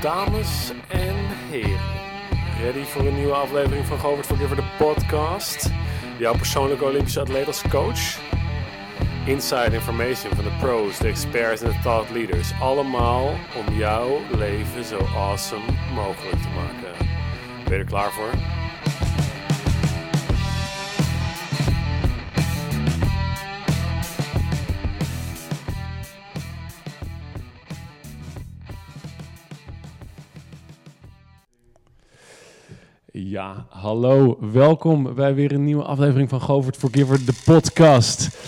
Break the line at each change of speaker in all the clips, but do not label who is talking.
Dames en heren, ready voor een nieuwe aflevering van Govert Forgiver, de podcast? Jouw persoonlijke Olympische atleet als coach? Inside information van de pros, de experts en de thought leaders. Allemaal om jouw leven zo awesome mogelijk te maken. Ben je er klaar voor? Ja, hallo. Welkom bij weer een nieuwe aflevering van Govert Forgiver, de podcast.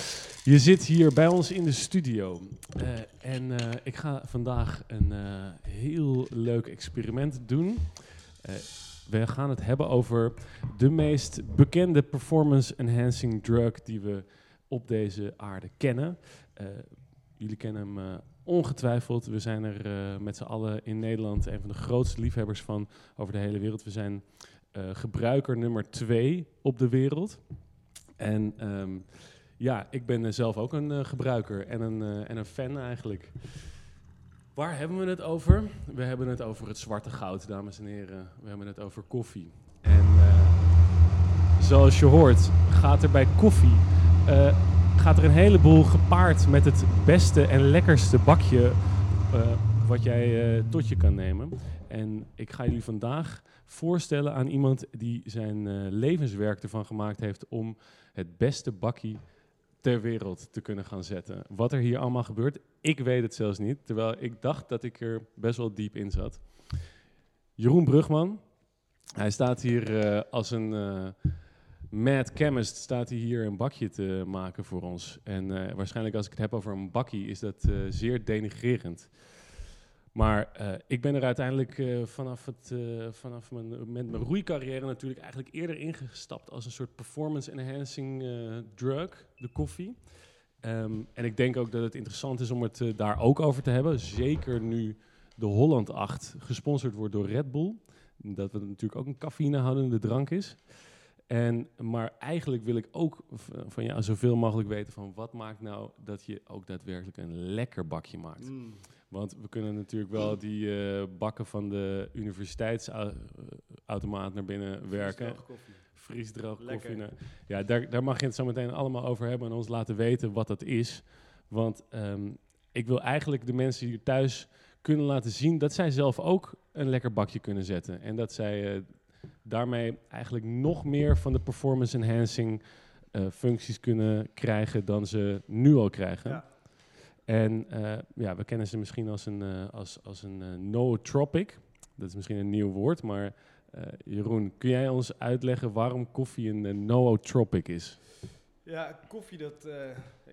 Je zit hier bij ons in de studio. Eh, en eh, ik ga vandaag een eh, heel leuk experiment doen. We gaan het hebben over de meest bekende performance enhancing drug die we op deze aarde kennen. Jullie kennen hem ongetwijfeld. We zijn er met z'n allen in Nederland een van de grootste liefhebbers van over de hele wereld. We zijn gebruiker nummer twee op de wereld. En ehm, ja, ik ben eh, zelf ook een eh, gebruiker en een, eh, en een fan eigenlijk. Waar hebben we het over? We hebben het over het zwarte goud, dames en heren. We hebben het over koffie. En eh, zoals je hoort, gaat er bij koffie eh, gaat er een heleboel gepaard met het beste en lekkerste bakje eh, wat jij eh, tot je kan nemen. En ik ga jullie vandaag voorstellen aan iemand die zijn eh, levenswerk ervan gemaakt heeft om het beste bakje ter wereld te kunnen gaan zetten. Wat er hier allemaal gebeurt, ik weet het zelfs niet, terwijl ik dacht dat ik er best wel diep in zat. Jeroen Brugman, hij staat hier eh, als een eh, mad chemist, staat hij hier een bakje te maken voor ons. En waarschijnlijk als ik het heb over een bakkie, is dat zeer denigrerend. Maar eh, ik ben er uiteindelijk eh, vanaf, het, eh, vanaf mijn, met mijn roeicarrière natuurlijk eigenlijk eerder ingestapt als een soort performance enhancing drug, de koffie. Ehm, en ik denk ook dat het interessant is om het daar ook over te hebben. Zeker nu de Holland 8 gesponsord wordt door Red Bull. Dat het natuurlijk ook een cafeïnehoudende drank is. En, maar eigenlijk wil ik ook van jou zoveel mogelijk weten van wat maakt nou dat je ook daadwerkelijk een lekker bakje maakt. Want we kunnen natuurlijk wel die eh, bakken van de universiteitsautomaat naar binnen werken. Vriesdroog koffie. nou, Ja, daar, daar mag je het zo meteen allemaal over hebben en ons laten weten wat dat is. Want ehm, ik wil eigenlijk de mensen hier thuis kunnen laten zien dat zij zelf ook een lekker bakje kunnen zetten. En dat zij eh, daarmee eigenlijk nog meer van de performance enhancing eh, functies kunnen krijgen dan ze nu al krijgen.
Ja.
En eh, ja, we kennen ze misschien als een, eh, als, als een eh, nootropic. Dat is misschien een nieuw woord, maar Jeroen, kun jij ons uitleggen waarom koffie een nootropic is?
Ja, koffie, dat,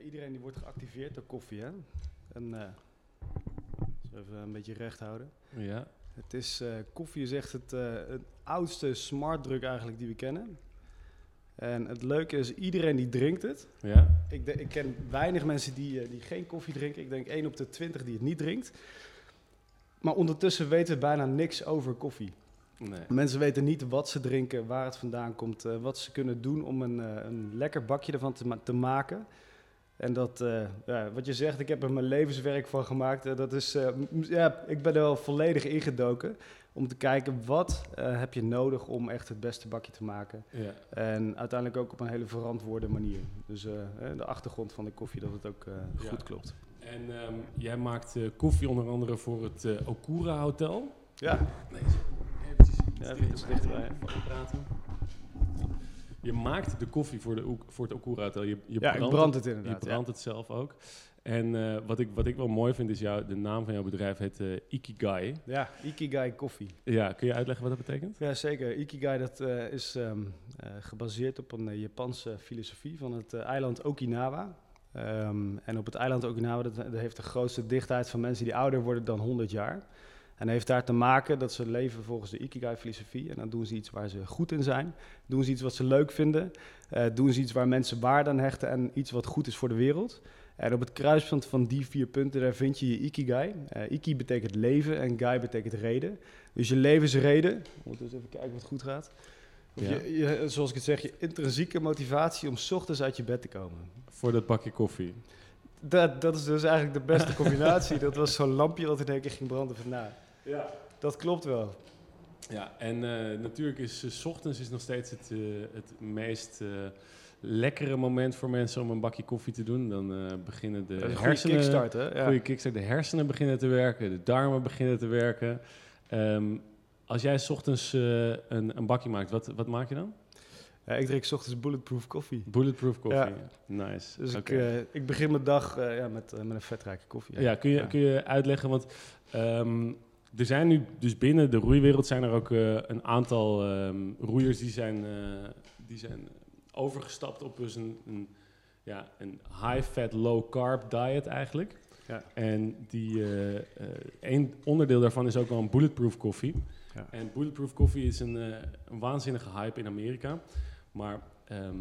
iedereen die wordt geactiveerd door koffie, hè. En, even een beetje recht houden.
Ja,
Het is, koffie is echt het, het oudste smartdruk eigenlijk die we kennen. En het leuke is, iedereen die drinkt het.
ja,
Ik, de- ik ken weinig mensen die, eh, die geen koffie drinken. Ik denk 1 op de 20 die het niet drinkt. Maar ondertussen weten we bijna niks over koffie.
nee.
Mensen weten niet wat ze drinken, waar het vandaan komt, eh, wat ze kunnen doen om een, eh, een lekker bakje ervan te, ma- te maken. En dat, ja, wat je zegt, ik heb er mijn levenswerk van gemaakt. dat is, ja, ik ben er wel volledig ingedoken om te kijken wat eh, heb je nodig om echt het beste bakje te maken.
Ja.
En uiteindelijk ook op een hele verantwoorde manier. Dus eh, de achtergrond van de koffie, dat het ook eh,
Ja.
goed klopt.
En ehm, jij maakt koffie onder andere voor het Okura Hotel.
Ja,
Nee, eventjes
Ja, dichterbij,
je praten. Je maakt de koffie voor, de, voor het Okura Hotel. Je, je
ja
brandt
brand het
Je
inderdaad.
brandt het zelf ook. En eh, wat, ik, wat ik wel mooi vind is, jou, de naam van jouw bedrijf heet eh, Ikigai.
Ja. Ikigai koffie.
Ja, kun je uitleggen wat dat betekent?
Ja, zeker. Ikigai dat, eh, is ehm, eh, gebaseerd op een Japanse filosofie van het eiland Okinawa. Ehm, en op het eiland Okinawa dat, dat heeft de grootste dichtheid van mensen die ouder worden dan 100 jaar. En heeft daar te maken dat ze leven volgens de Ikigai-filosofie. En dan doen ze iets waar ze goed in zijn. Doen ze iets wat ze leuk vinden. Doen ze iets waar mensen waarde aan hechten en iets wat goed is voor de wereld. En op het kruispunt van die vier punten, daar vind je je Ikigai. Eh, Iki betekent leven en Gai betekent reden. Dus je levensreden, we moeten eens even kijken wat goed gaat. Of
Ja.
je, je, zoals ik het zeg, je intrinsieke motivatie om 's ochtends uit je bed te komen.
Voor dat bakje koffie.
Dat, dat is dus eigenlijk de beste combinatie. dat was zo'n lampje wat in één keer ging branden van, nou,
Ja.
dat klopt wel.
Ja, en eh, natuurlijk is 's ochtends is nog steeds het, het meest lekkere moment voor mensen om een bakje koffie te doen. Dan eh, beginnen de
een
hersenen...
kickstart, hè? Ja.
Goede kickstart. De hersenen beginnen te werken, de darmen beginnen te werken. Ehm, als jij 's ochtends eh, een, een bakje maakt, wat, wat maak je dan?
Ja, ik drink 's ochtends bulletproof koffie.
Bulletproof koffie.
Ja.
Nice.
Dus ik, eh, ik begin mijn dag ja, met, met een vetrijke koffie.
Ja, kun je, kun je uitleggen, want ehm, er zijn nu dus binnen de roeiwereld zijn er ook een aantal ehm, roeiers die zijn, die zijn overgestapt op dus een, een, ja, een high-fat, low-carb diet eigenlijk.
Ja.
En die, eh, eh, een onderdeel daarvan is ook wel een bulletproof koffie.
Ja.
En bulletproof koffie is een, eh, een waanzinnige hype in Amerika. Maar ehm,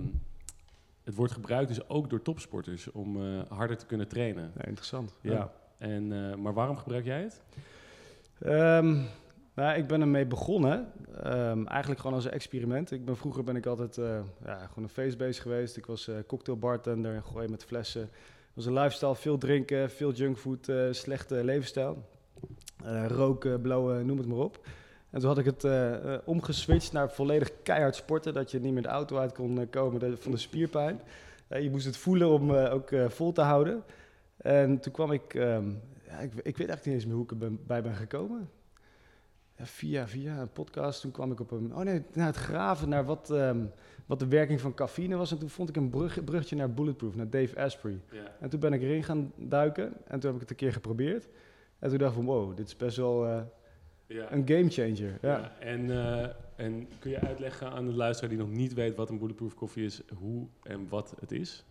het wordt gebruikt dus ook door topsporters om eh, harder te kunnen trainen.
Ja, interessant.
Ja. En, eh, maar waarom gebruik jij het?
Ehm, nou, ik ben ermee begonnen. Ehm, eigenlijk gewoon als een experiment. Ik ben, vroeger ben ik altijd eh, ja, gewoon een feestbeest geweest. Ik was eh cocktailbartender, gooien met flessen. Het was een lifestyle, veel drinken, veel junkfood, eh, slechte levensstijl. Roken, blowen, noem het maar op. En toen had ik het omgeswitcht naar volledig keihard sporten. Dat je niet meer de auto uit kon komen van de spierpijn. Je moest het voelen om ook vol te houden. En toen kwam ik, ehm, ja, ik, ik weet eigenlijk niet eens meer hoe ik erbij ben gekomen. Via, via een podcast, toen kwam ik op een, oh nee, naar het graven naar wat, ehm, wat de werking van cafeïne was. En toen vond ik een brug, bruggetje naar Bulletproof, naar Dave Asprey. En toen ben ik erin gaan duiken en toen heb ik het een keer geprobeerd. En toen dacht ik van, wow, dit is best wel eh,
Ja.
een game changer. Ja.
Ja, En, eh, en kun je uitleggen aan de luisteraar die nog niet weet wat een bulletproof koffie is, hoe en wat het is?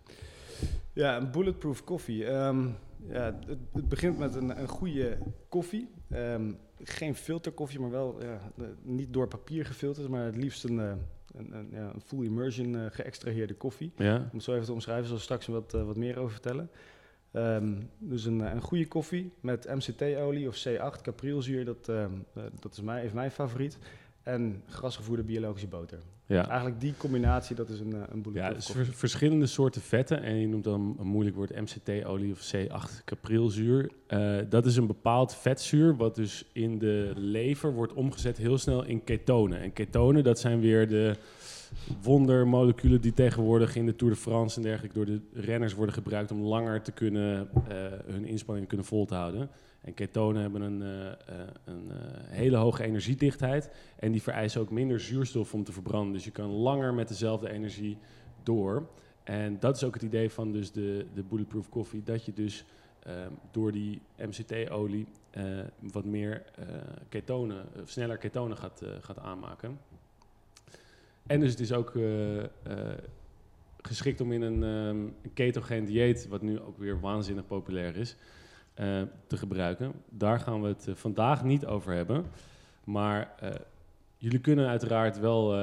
Ja, een bulletproof koffie. Ehm, ja, het, het begint met een, een goede koffie. Ehm, geen filterkoffie, maar wel ja, niet door papier gefilterd, maar het liefst een, eh, een, een, ja, een full immersion eh, geëxtraheerde koffie.
Ja.
Om het zo even te omschrijven, zal ik straks wat, eh, wat meer over vertellen. Ehm, dus een, een goede koffie met MCT-olie of C8, caprilzuur, dat, ehm, eh, dat is mijn, even mijn favoriet. En grasgevoerde biologische boter.
Ja.
Eigenlijk die combinatie, dat is een, eh, een
Ja, dus ver- verschillende soorten vetten. En je noemt dan een moeilijk woord MCT-olie of C8 caprilzuur. Eh, dat is een bepaald vetzuur wat dus in de lever wordt omgezet heel snel in ketonen. En ketonen, dat zijn weer de wondermoleculen die tegenwoordig in de Tour de France en dergelijke door de renners worden gebruikt om langer te kunnen, eh, hun inspanningen kunnen vol te houden. En ketonen hebben een, eh, eh, een eh, hele hoge energiedichtheid en die vereisen ook minder zuurstof om te verbranden. Dus je kan langer met dezelfde energie door. En dat is ook het idee van dus de, de Bulletproof Coffee, dat je dus ehm, door die MCT-olie wat meer ketonen, sneller ketonen gaat, gaat aanmaken. En dus het is ook geschikt om in een, een ketogeen dieet, wat nu ook weer waanzinnig populair is, eh, te gebruiken. Daar gaan we het eh, vandaag niet over hebben. Maar eh, jullie kunnen uiteraard wel,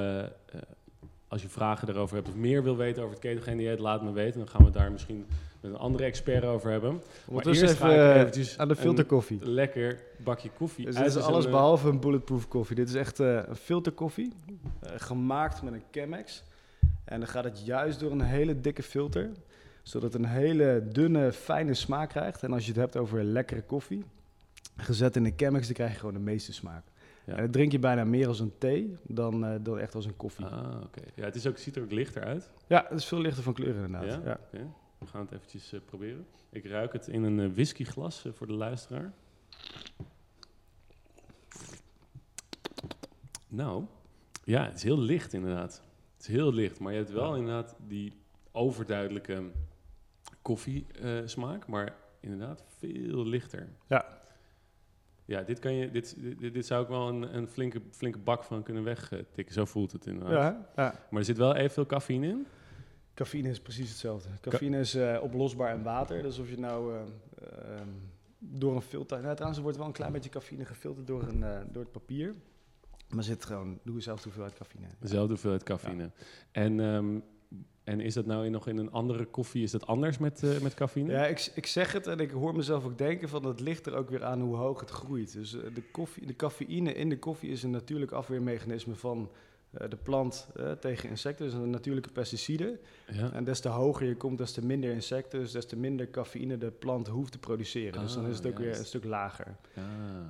als je vragen erover hebt of meer wil weten over het ketogeen dieet, laat me weten. Dan gaan we het daar misschien met een andere expert over hebben.
Ondertussen
eerst
even
ga ik eventjes
aan de filterkoffie.
Lekker bakje koffie.
Dus dit is alles
eh,
behalve een bulletproof koffie. Dit is echt een filterkoffie, gemaakt met een Chemex. En dan gaat het juist door een hele dikke filter, zodat het een hele dunne, fijne smaak krijgt. En als je het hebt over lekkere koffie, gezet in een Chemex, dan krijg je gewoon de meeste smaak.
Ja.
En dat drink je bijna meer als een thee dan, eh, dan echt als een koffie.
Ah, oké. Ja, het is ook, ziet er ook lichter uit.
Ja, het is veel lichter van kleur inderdaad.
Ja? We gaan het eventjes eh, proberen. Ik ruik het in een eh, whiskyglas voor de luisteraar. Nou, ja, het is heel licht inderdaad. Het is heel licht, maar je hebt wel inderdaad die overduidelijke koffiesmaak, maar inderdaad veel lichter.
Ja.
Ja, dit, kan je, dit, dit, dit zou ik wel een, een flinke, flinke bak van kunnen wegtikken. Zo voelt het inderdaad.
Ja, ja.
Maar er zit wel evenveel cafeïne in.
Cafeïne is precies hetzelfde. Cafeïne is eh, oplosbaar in water. Dus of je nou eh, ehm, door een filter... Nou, trouwens, er wordt wel een klein beetje cafeïne gefilterd door, een, eh, door het papier. Maar er zit gewoon... Doe jezelf hoeveelheid cafeïne.
Dezelfde hoeveelheid cafeïne. En, ehm, en is dat nou in, nog in een andere koffie? Is dat anders met, eh, met cafeïne?
Ja, ik, ik zeg het en ik hoor mezelf ook denken van... het ligt er ook weer aan hoe hoog het groeit. Dus eh, de, koffie, de cafeïne in de koffie is een natuurlijk afweermechanisme van eh, de plant tegen insecten, dus een natuurlijke pesticide.
Ja.
En des te hoger je komt, des te minder insecten, dus des te minder cafeïne de plant hoeft te produceren. dus dan
Ah,
is het ook weer een stuk lager.
Ah.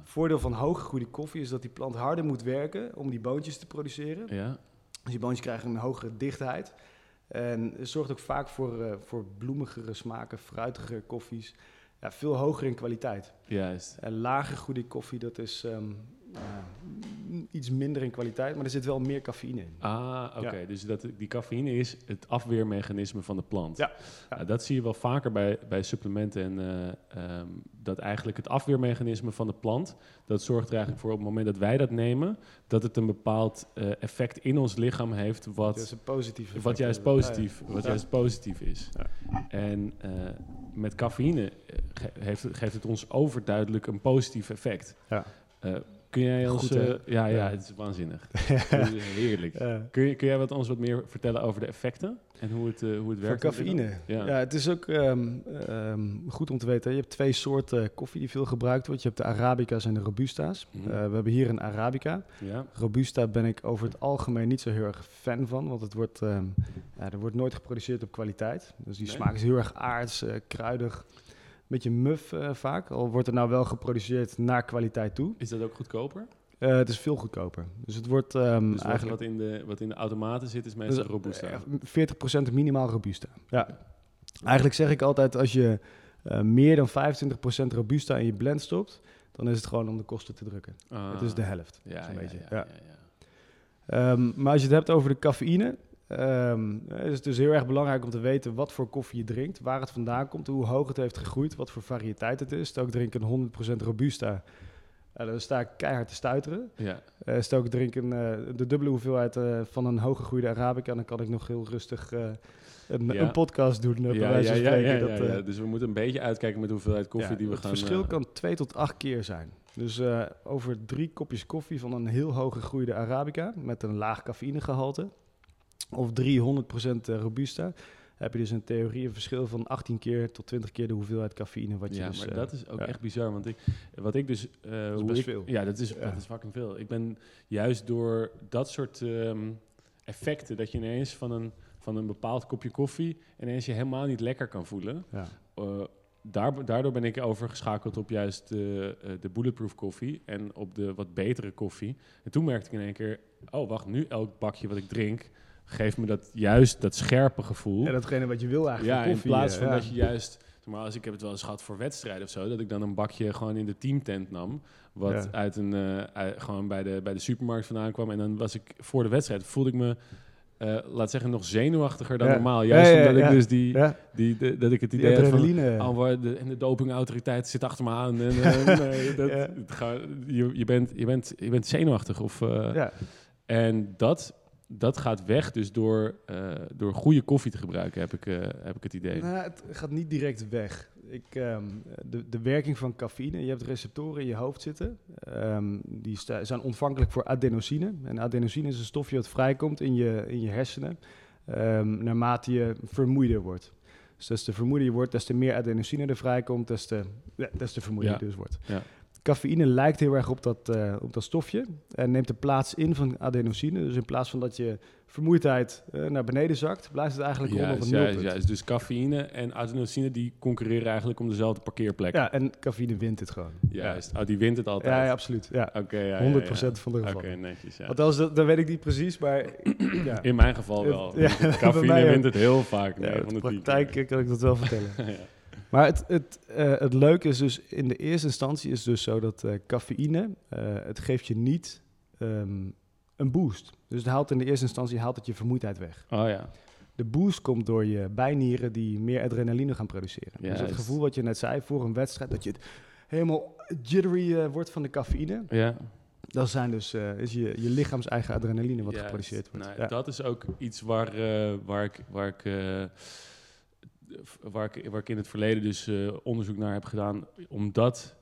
Voordeel van hooggegroeide koffie is dat die plant harder moet werken om die boontjes te produceren.
Ja.
Dus die boontjes krijgen een hogere dichtheid. En het zorgt ook vaak voor, eh, voor bloemigere smaken, fruitige koffies. Ja, veel hoger in kwaliteit.
Juist.
En lager goede koffie, dat is ehm, iets minder in kwaliteit, maar er zit wel meer cafeïne in.
Ah, oké.
Ja.
Dus dat, die cafeïne is het afweermechanisme van de plant.
Ja, ja.
Nou, dat zie je wel vaker bij, bij supplementen. En eh, ehm, dat eigenlijk het afweermechanisme van de plant, dat zorgt er eigenlijk voor op het moment dat wij dat nemen, dat het een bepaald eh, effect in ons lichaam heeft wat,
Dat is een positief
wat juist
Ja,
positief, wat juist positief is. En eh, met cafeïne ge- heeft het, geeft het ons overduidelijk een positief effect.
Ja.
Kun jij ons...
Goed,
eh, ja, ja, het is waanzinnig. Het is heerlijk. Kun je, kun jij wat ons wat meer vertellen over de effecten en hoe het, eh, hoe het werkt? dit
cafeïne. Ja.
Ja.
het is ook ehm, ehm, goed om te weten. Je hebt twee soorten koffie die veel gebruikt wordt. Je hebt de Arabica's en de Robusta's.
Mhm.
Eh, we hebben hier een Arabica.
ja.
Robusta ben ik over het algemeen niet zo heel erg fan van, want het wordt, ehm, ja, er wordt nooit geproduceerd op kwaliteit. Dus die
Nee?
smaak is heel erg aards, kruidig, beetje muf eh, vaak. Al wordt er nou wel geproduceerd naar kwaliteit toe.
Is dat ook goedkoper?
Eh, het is veel goedkoper. Dus het wordt ehm,
Dus
eigenlijk
wat, in de, wat in de automaten zit, is meestal
dus,
Robusta.
eh, 40% minimaal Robusta. Ja. Eigenlijk zeg ik altijd, als je meer dan 25% Robusta in je blend stopt, dan is het gewoon om de kosten te drukken.
Ah,
Het is de helft.
Ja,
zo'n
ja,
beetje.
ja,
Ja.
ja, ja.
Ehm, maar als je het hebt over de cafeïne, ehm, is het dus heel erg belangrijk om te weten wat voor koffie je drinkt, waar het vandaan komt, hoe hoog het heeft gegroeid, wat voor variëteit het is. Stel ik drink een 100% Robusta, eh, dan sta ik keihard te stuiteren.
Ja.
Eh, stel ik drink een, eh, de dubbele hoeveelheid eh, van een hooggegroeide Arabica, dan kan ik nog heel rustig een,
Ja.
een podcast doen, bij
Ja,
wijze
ja,
van
ja,
spreken.
ja,
Dat,
ja, ja. Dus we moeten een beetje uitkijken met de hoeveelheid koffie die we
het
gaan...
verschil
eh,
kan twee tot acht keer zijn. Dus over drie kopjes koffie van een heel hoge gegroeide Arabica met een laag cafeïnegehalte of 300% Robusta, heb je dus in theorie een verschil van 18 keer tot 20 keer de hoeveelheid cafeïne wat je
ja,
dus...
maar
eh,
dat is ook
ja.
echt bizar. Want ik, wat ik dus. eh, hoe
best
ik-
veel.
Ja, dat is,
Ja.
dat is fucking veel. Ik ben juist door dat soort ehm, effecten, dat je ineens van een, van een bepaald kopje koffie ineens je helemaal niet lekker kan voelen.
ja.
eh, daar, daardoor ben ik overgeschakeld op juist de, eh, de bulletproof koffie en op de wat betere koffie. En toen merkte ik in één keer, oh wacht, nu elk bakje wat ik drink geeft me dat juist dat scherpe gevoel.
ja, datgene wat je wil eigenlijk
Ja,
van
in
koffie.
plaats
eh,
van
ja.
dat je juist... Maar als ik heb het wel eens gehad voor wedstrijden of zo, dat ik dan een bakje gewoon in de teamtent nam, wat
Ja.
uit een eh, uit- gewoon bij de, bij de supermarkt vandaan kwam. En dan was ik voor de wedstrijd voelde ik me, eh, laat zeggen, nog zenuwachtiger dan
Ja.
normaal. Juist
Ja,
omdat ik dus die, die de, dat ik het
die
idee had van. Oh, de, en de dopingautoriteit zit achter me aan. En, nee, dat, ga- je, je, bent, je, bent, je bent zenuwachtig. Of,
ja.
En dat, dat gaat weg dus door, eh, door goede koffie te gebruiken, heb ik, eh, heb ik het idee.
Nou, het gaat niet direct weg. Ik, ehm, de, de werking van cafeïne, je hebt receptoren in je hoofd zitten. Ehm, die zijn ontvankelijk voor adenosine. En adenosine is een stofje dat vrijkomt in je, in je hersenen ehm, naarmate je vermoeider wordt. Dus des te vermoeider je wordt, des te meer adenosine er vrijkomt, des te, ja, des te vermoeider
Ja.
je dus wordt.
Ja.
Cafeïne lijkt heel erg op dat, eh, op dat stofje en neemt de plaats in van adenosine. Dus in plaats van dat je vermoeidheid eh, naar beneden zakt, blijft het eigenlijk een
juist,
nulpunt.
juist. Dus cafeïne en adenosine die concurreren eigenlijk om dezelfde parkeerplek.
Ja, en cafeïne wint het gewoon.
Juist. Oh, die wint het altijd.
Ja, ja, absoluut. Ja.
Oké, ja, ja,
100%
ja.
van de
Oké,
gevallen.
netjes. Ja.
Althans, dat, dat weet ik niet precies, maar ja.
In mijn geval wel.
Ja,
Cafeïne wint het heel vaak.
Ja, in
van
de praktijk kan ik dat wel vertellen.
ja.
Maar het, het, eh, het leuke is dus, in de eerste instantie is dus zo dat eh, cafeïne, eh, het geeft je niet ehm, een boost. Dus het haalt in de eerste instantie haalt het je vermoeidheid weg.
Oh ja.
De boost komt door je bijnieren die meer adrenaline gaan produceren. Dus het
Juist.
gevoel wat je net zei voor een wedstrijd, dat je het helemaal jittery wordt van de cafeïne.
Ja.
Dat zijn dus, is je, je lichaams eigen adrenaline wat geproduceerd wordt.
Nou,
Ja.
Dat is ook iets waar, waar ik... Waar ik Waar ik, waar ik in het verleden dus eh, onderzoek naar heb gedaan, omdat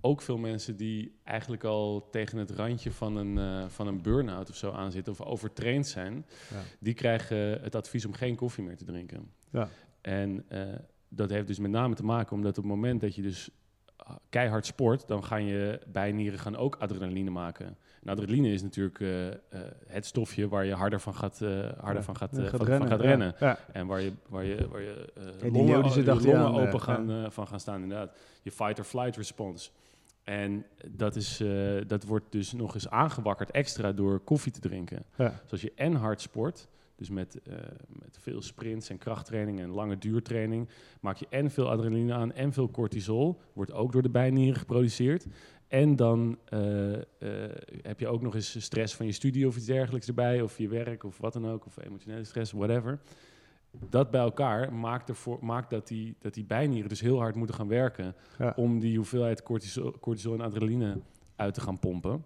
ook veel mensen die eigenlijk al tegen het randje van een, eh, van een burn-out of zo aanzitten of overtraind zijn,
Ja.
die krijgen het advies om geen koffie meer te drinken.
Ja.
En eh, dat heeft dus met name te maken omdat op het moment dat je dus keihard sport, dan gaan je bijnieren gaan ook adrenaline maken. En adrenaline is natuurlijk eh, eh, het stofje waar je harder van gaat, eh, harder
Ja,
van gaat, van,
rennen,
van gaat rennen.
Ja.
En waar je, waar je, waar je
die
longen, je longen open gaan, van gaan staan, inderdaad. Je fight-or-flight response. En dat, is, dat wordt dus nog eens aangewakkerd extra door koffie te drinken. Dus als je en hard sport, dus met, eh, met veel sprints en krachttraining en lange duurtraining, maak je en veel adrenaline aan en veel cortisol, wordt ook door de bijnieren geproduceerd. En dan eh, eh, heb je ook nog eens stress van je studie of iets dergelijks erbij, of je werk of wat dan ook, of emotionele stress, whatever. Dat bij elkaar maakt, ervoor, maakt dat, die, dat die bijnieren dus heel hard moeten gaan werken
Ja.
om die hoeveelheid cortisol, cortisol en adrenaline uit te gaan pompen.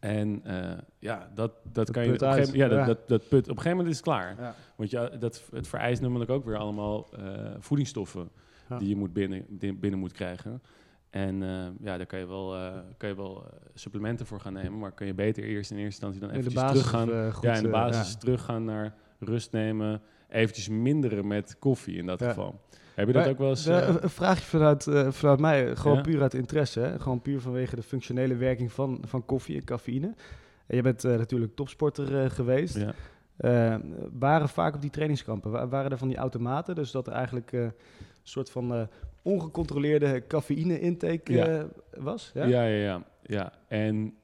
En eh, ja, dat, dat, kan je op een gegeven moment, ja, dat, dat, dat put op een gegeven moment is het klaar.
Ja.
Want ja, dat, het vereist namelijk ook weer allemaal eh, voedingsstoffen
Ja.
die je moet binnen, binnen moet krijgen. En eh, ja, daar kan je wel, kan je wel supplementen voor gaan nemen, maar kan je beter eerst in eerste instantie dan eventjes
basis
teruggaan.
goed,
ja, in de basis teruggaan naar rust nemen, eventjes minderen met koffie in dat geval. Heb je dat
Maar
ook wel eens... eh,
een vraagje vanuit, eh, vanuit mij, gewoon
Ja?
puur uit interesse. Hè? Gewoon puur vanwege de functionele werking van, van koffie en cafeïne. En je bent eh, natuurlijk topsporter geweest.
ja.
Waren vaak op die trainingskampen, wa- waren er van die automaten, dus dat er eigenlijk een soort van ongecontroleerde cafeïne-intake
Ja.
was? Ja?
Ja, ja, ja, ja. En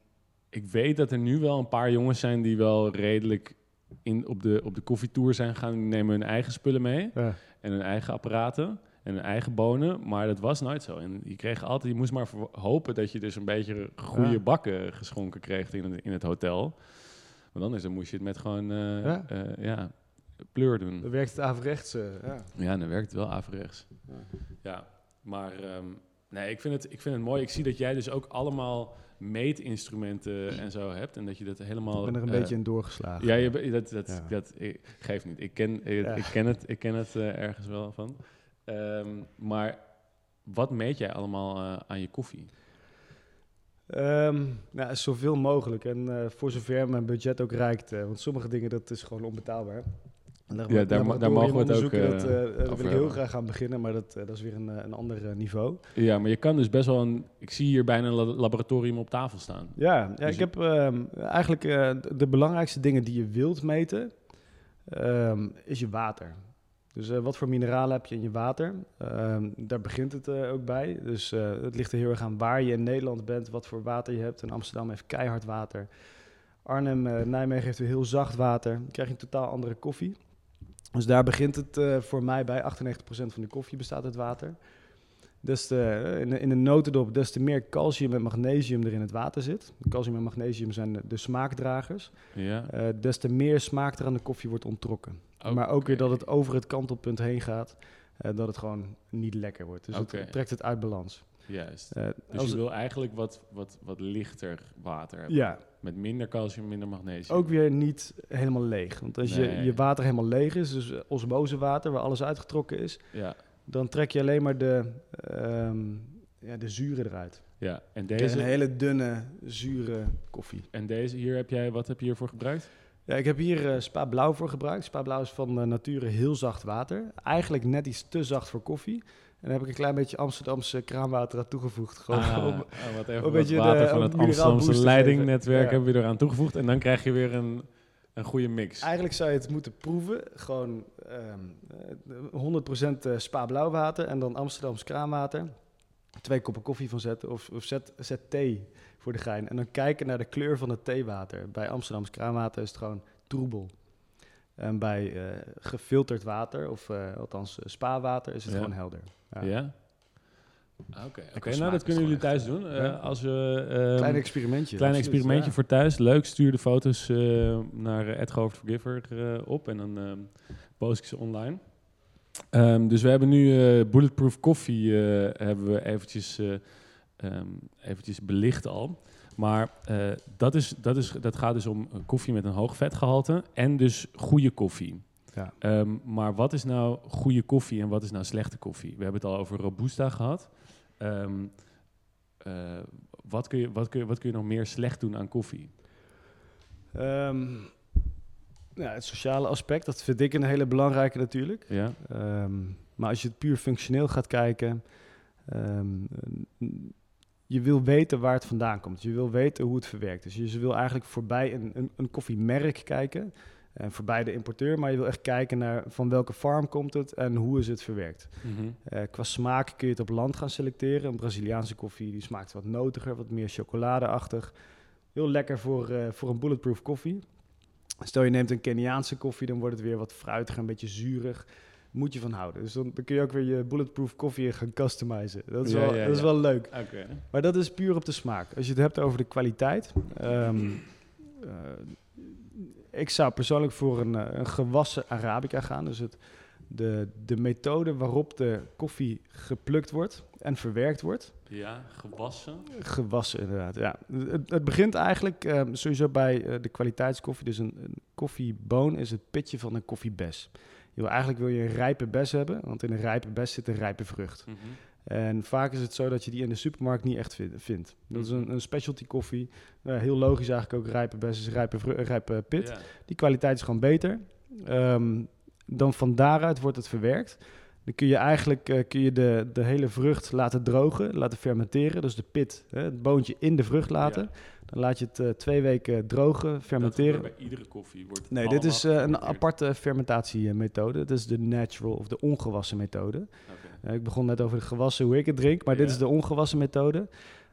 ik weet dat er nu wel een paar jongens zijn die wel redelijk in, op, de, op de koffietour zijn. Die nemen hun eigen spullen mee
Ja.
En hun eigen apparaten en hun eigen bonen. Maar dat was nooit zo. En je kreeg altijd, je moest maar voor- hopen dat je dus een beetje goede
Ja.
bakken geschonken kreeg in, het- in het hotel. Want anders dan moest je het met gewoon, eh,
Ja.
ja. ja, pleur doen.
Dan werkt het averechts. eh, ja.
Ja, dan werkt het wel averechts.
Ja.
Ja, maar ehm, nee, ik vind, het, ik vind het mooi. Ik zie dat jij dus ook allemaal meetinstrumenten en zo hebt. En dat je dat helemaal...
Ik ben er een
eh,
beetje in doorgeslagen.
Ja, je, dat, dat,
Ja.
dat ik, geeft niet. Ik ken, ik,
Ja.
ik ken het, ik ken het eh, ergens wel van. Ehm, maar wat meet jij allemaal eh, aan je koffie?
Ehm, nou, zoveel mogelijk. En voor zover mijn budget ook reikt. want sommige dingen, dat is gewoon onbetaalbaar.
Ja, daar ma- daar mogen we het ook,
dat,
eh,
eh, daar
over
wil ik heel graag aan beginnen, maar dat, eh, dat is weer een, een ander niveau.
Ja, maar je kan dus best wel een... Ik zie hier bijna een la- laboratorium op tafel staan.
Ja, ja
Dus
ik heb ehm, eigenlijk de- belangrijkste dingen die je wilt meten, ehm, is je water. Dus wat voor mineralen heb je in je water? Ehm, daar begint het ook bij. Dus het ligt er heel erg aan waar je in Nederland bent, wat voor water je hebt. En Amsterdam heeft keihard water. Arnhem, Nijmegen heeft weer heel zacht water. Dan krijg je een totaal andere koffie. Dus daar begint het eh, voor mij bij. 98% van de koffie bestaat uit water. In, de, in de notendop, des te meer calcium en magnesium er in het water zit. Calcium en magnesium zijn de, de smaakdragers.
Ja?
eh, des te meer smaak er aan de koffie wordt onttrokken. Maar ook weer dat het over het kantelpunt heen gaat. eh, dat het gewoon niet lekker wordt. Dus het trekt het uit balans.
Juist. Dus je wil eigenlijk wat, wat, wat lichter water hebben.
ja,
Met minder calcium, minder magnesium.
ook weer niet helemaal leeg. Want als
Nee.
je, je water helemaal leeg is, dus osmosewater waar alles uitgetrokken is,
Ja,
dan trek je alleen maar de, ehm, ja, de zuren eruit.
ja. En deze,
een hele dunne, zure koffie.
en deze hier heb jij, wat heb je hiervoor gebruikt?
Ja, ik heb hier eh, Spa Blauw voor gebruikt. Spa Blauw is van eh, nature heel zacht water. Eigenlijk net iets te zacht voor koffie. En daar heb ik een klein beetje Amsterdamse kraanwater aan toegevoegd. Gewoon
Ah,
om-
oh, wat even
een
wat
beetje
water
de-
van het Amsterdamse leidingnetwerk.
Ja.
hebben we eraan toegevoegd. En dan krijg je weer een, een goede mix.
Eigenlijk zou je het moeten proeven. Gewoon ehm, eh, 100% eh, Spa Blauw water en dan Amsterdams kraanwater. Twee koppen koffie van zetten of, of zet, zet thee voor de gein. En dan kijken naar de kleur van het theewater. Bij Amsterdams kraanwater is het gewoon troebel. En bij eh, gefilterd water, of eh, althans eh, spa-water, is het
Ja.
gewoon helder.
Ja?
Ja.
Ah, Oké, nou dat kunnen jullie thuis doen. Eh,
ja.
als we, ehm,
Klein experimentje.
klein experimentje
ja.
voor thuis. Leuk, stuur de foto's eh, naar uh, Forgiver eh, op en dan ehm post ik ze online. Ehm, dus we hebben nu eh, Bulletproof Coffee eh, hebben we eventjes, eh, ehm, eventjes belicht al. Maar eh, dat, is, dat, is, dat gaat dus om koffie met een hoog vetgehalte en dus goede koffie.
Ja.
Ehm, maar wat is nou goede koffie en wat is nou slechte koffie? We hebben het al over Robusta gehad. Ehm, eh, wat, kun je, wat, kun je, wat kun je nog meer slecht doen aan koffie?
Ehm, ja, het sociale aspect, dat vind ik een hele belangrijke natuurlijk.
Ja?
Maar als je het puur functioneel gaat kijken, je wil weten waar het vandaan komt. Je wil weten hoe het verwerkt is. Dus je wil eigenlijk voorbij een, een, een koffiemerk kijken. En voorbij de importeur, maar je wil echt kijken naar van welke farm komt het en hoe is het verwerkt. Eh, qua smaak kun je het op land gaan selecteren. Een Braziliaanse koffie die smaakt wat notiger, wat meer chocoladeachtig. Heel lekker voor, eh, voor een bulletproof koffie. Stel je neemt een Keniaanse koffie, dan wordt het weer wat fruitiger, een beetje zuurig. Moet je van houden. Dus dan, dan kun je ook weer je bulletproof koffie gaan customizen. Dat is,
Ja,
wel,
ja,
dat is wel leuk. Maar dat is puur op de smaak. Als je het hebt over de kwaliteit. ehm, eh, ik zou persoonlijk voor een, eh, een gewassen Arabica gaan. Dus het, de, de methode waarop de koffie geplukt wordt en verwerkt wordt.
Ja, gewassen.
Gewassen inderdaad, ja. Het, het begint eigenlijk ehm, sowieso bij eh, de kwaliteitskoffie. Dus een, een koffieboon is het pitje van een koffiebes. Je wil, eigenlijk wil je een rijpe bes hebben, want in een rijpe bes zit een rijpe vrucht.
Mhm.
En vaak is het zo dat je die in de supermarkt niet echt vind- vindt. Dat is
Mhm.
een, een specialty koffie. Eh, heel logisch eigenlijk ook. Rijpe bes is rijpe, rijpe pit. Die kwaliteit is gewoon beter. Ehm, dan van daaruit wordt het verwerkt. Dan kun je eigenlijk eh, kun je de, de hele vrucht laten drogen, laten fermenteren. Dus de pit, hè, het boontje in de vrucht laten.
Ja.
Dan laat je het eh, twee weken drogen, fermenteren.
bij iedere koffie. Wordt
Nee, dit is eh, een aparte fermentatiemethode. Dat is de natural of de ongewassen methode. Ik begon net over de gewassen, hoe ik het drink, maar dit is de ongewassen methode.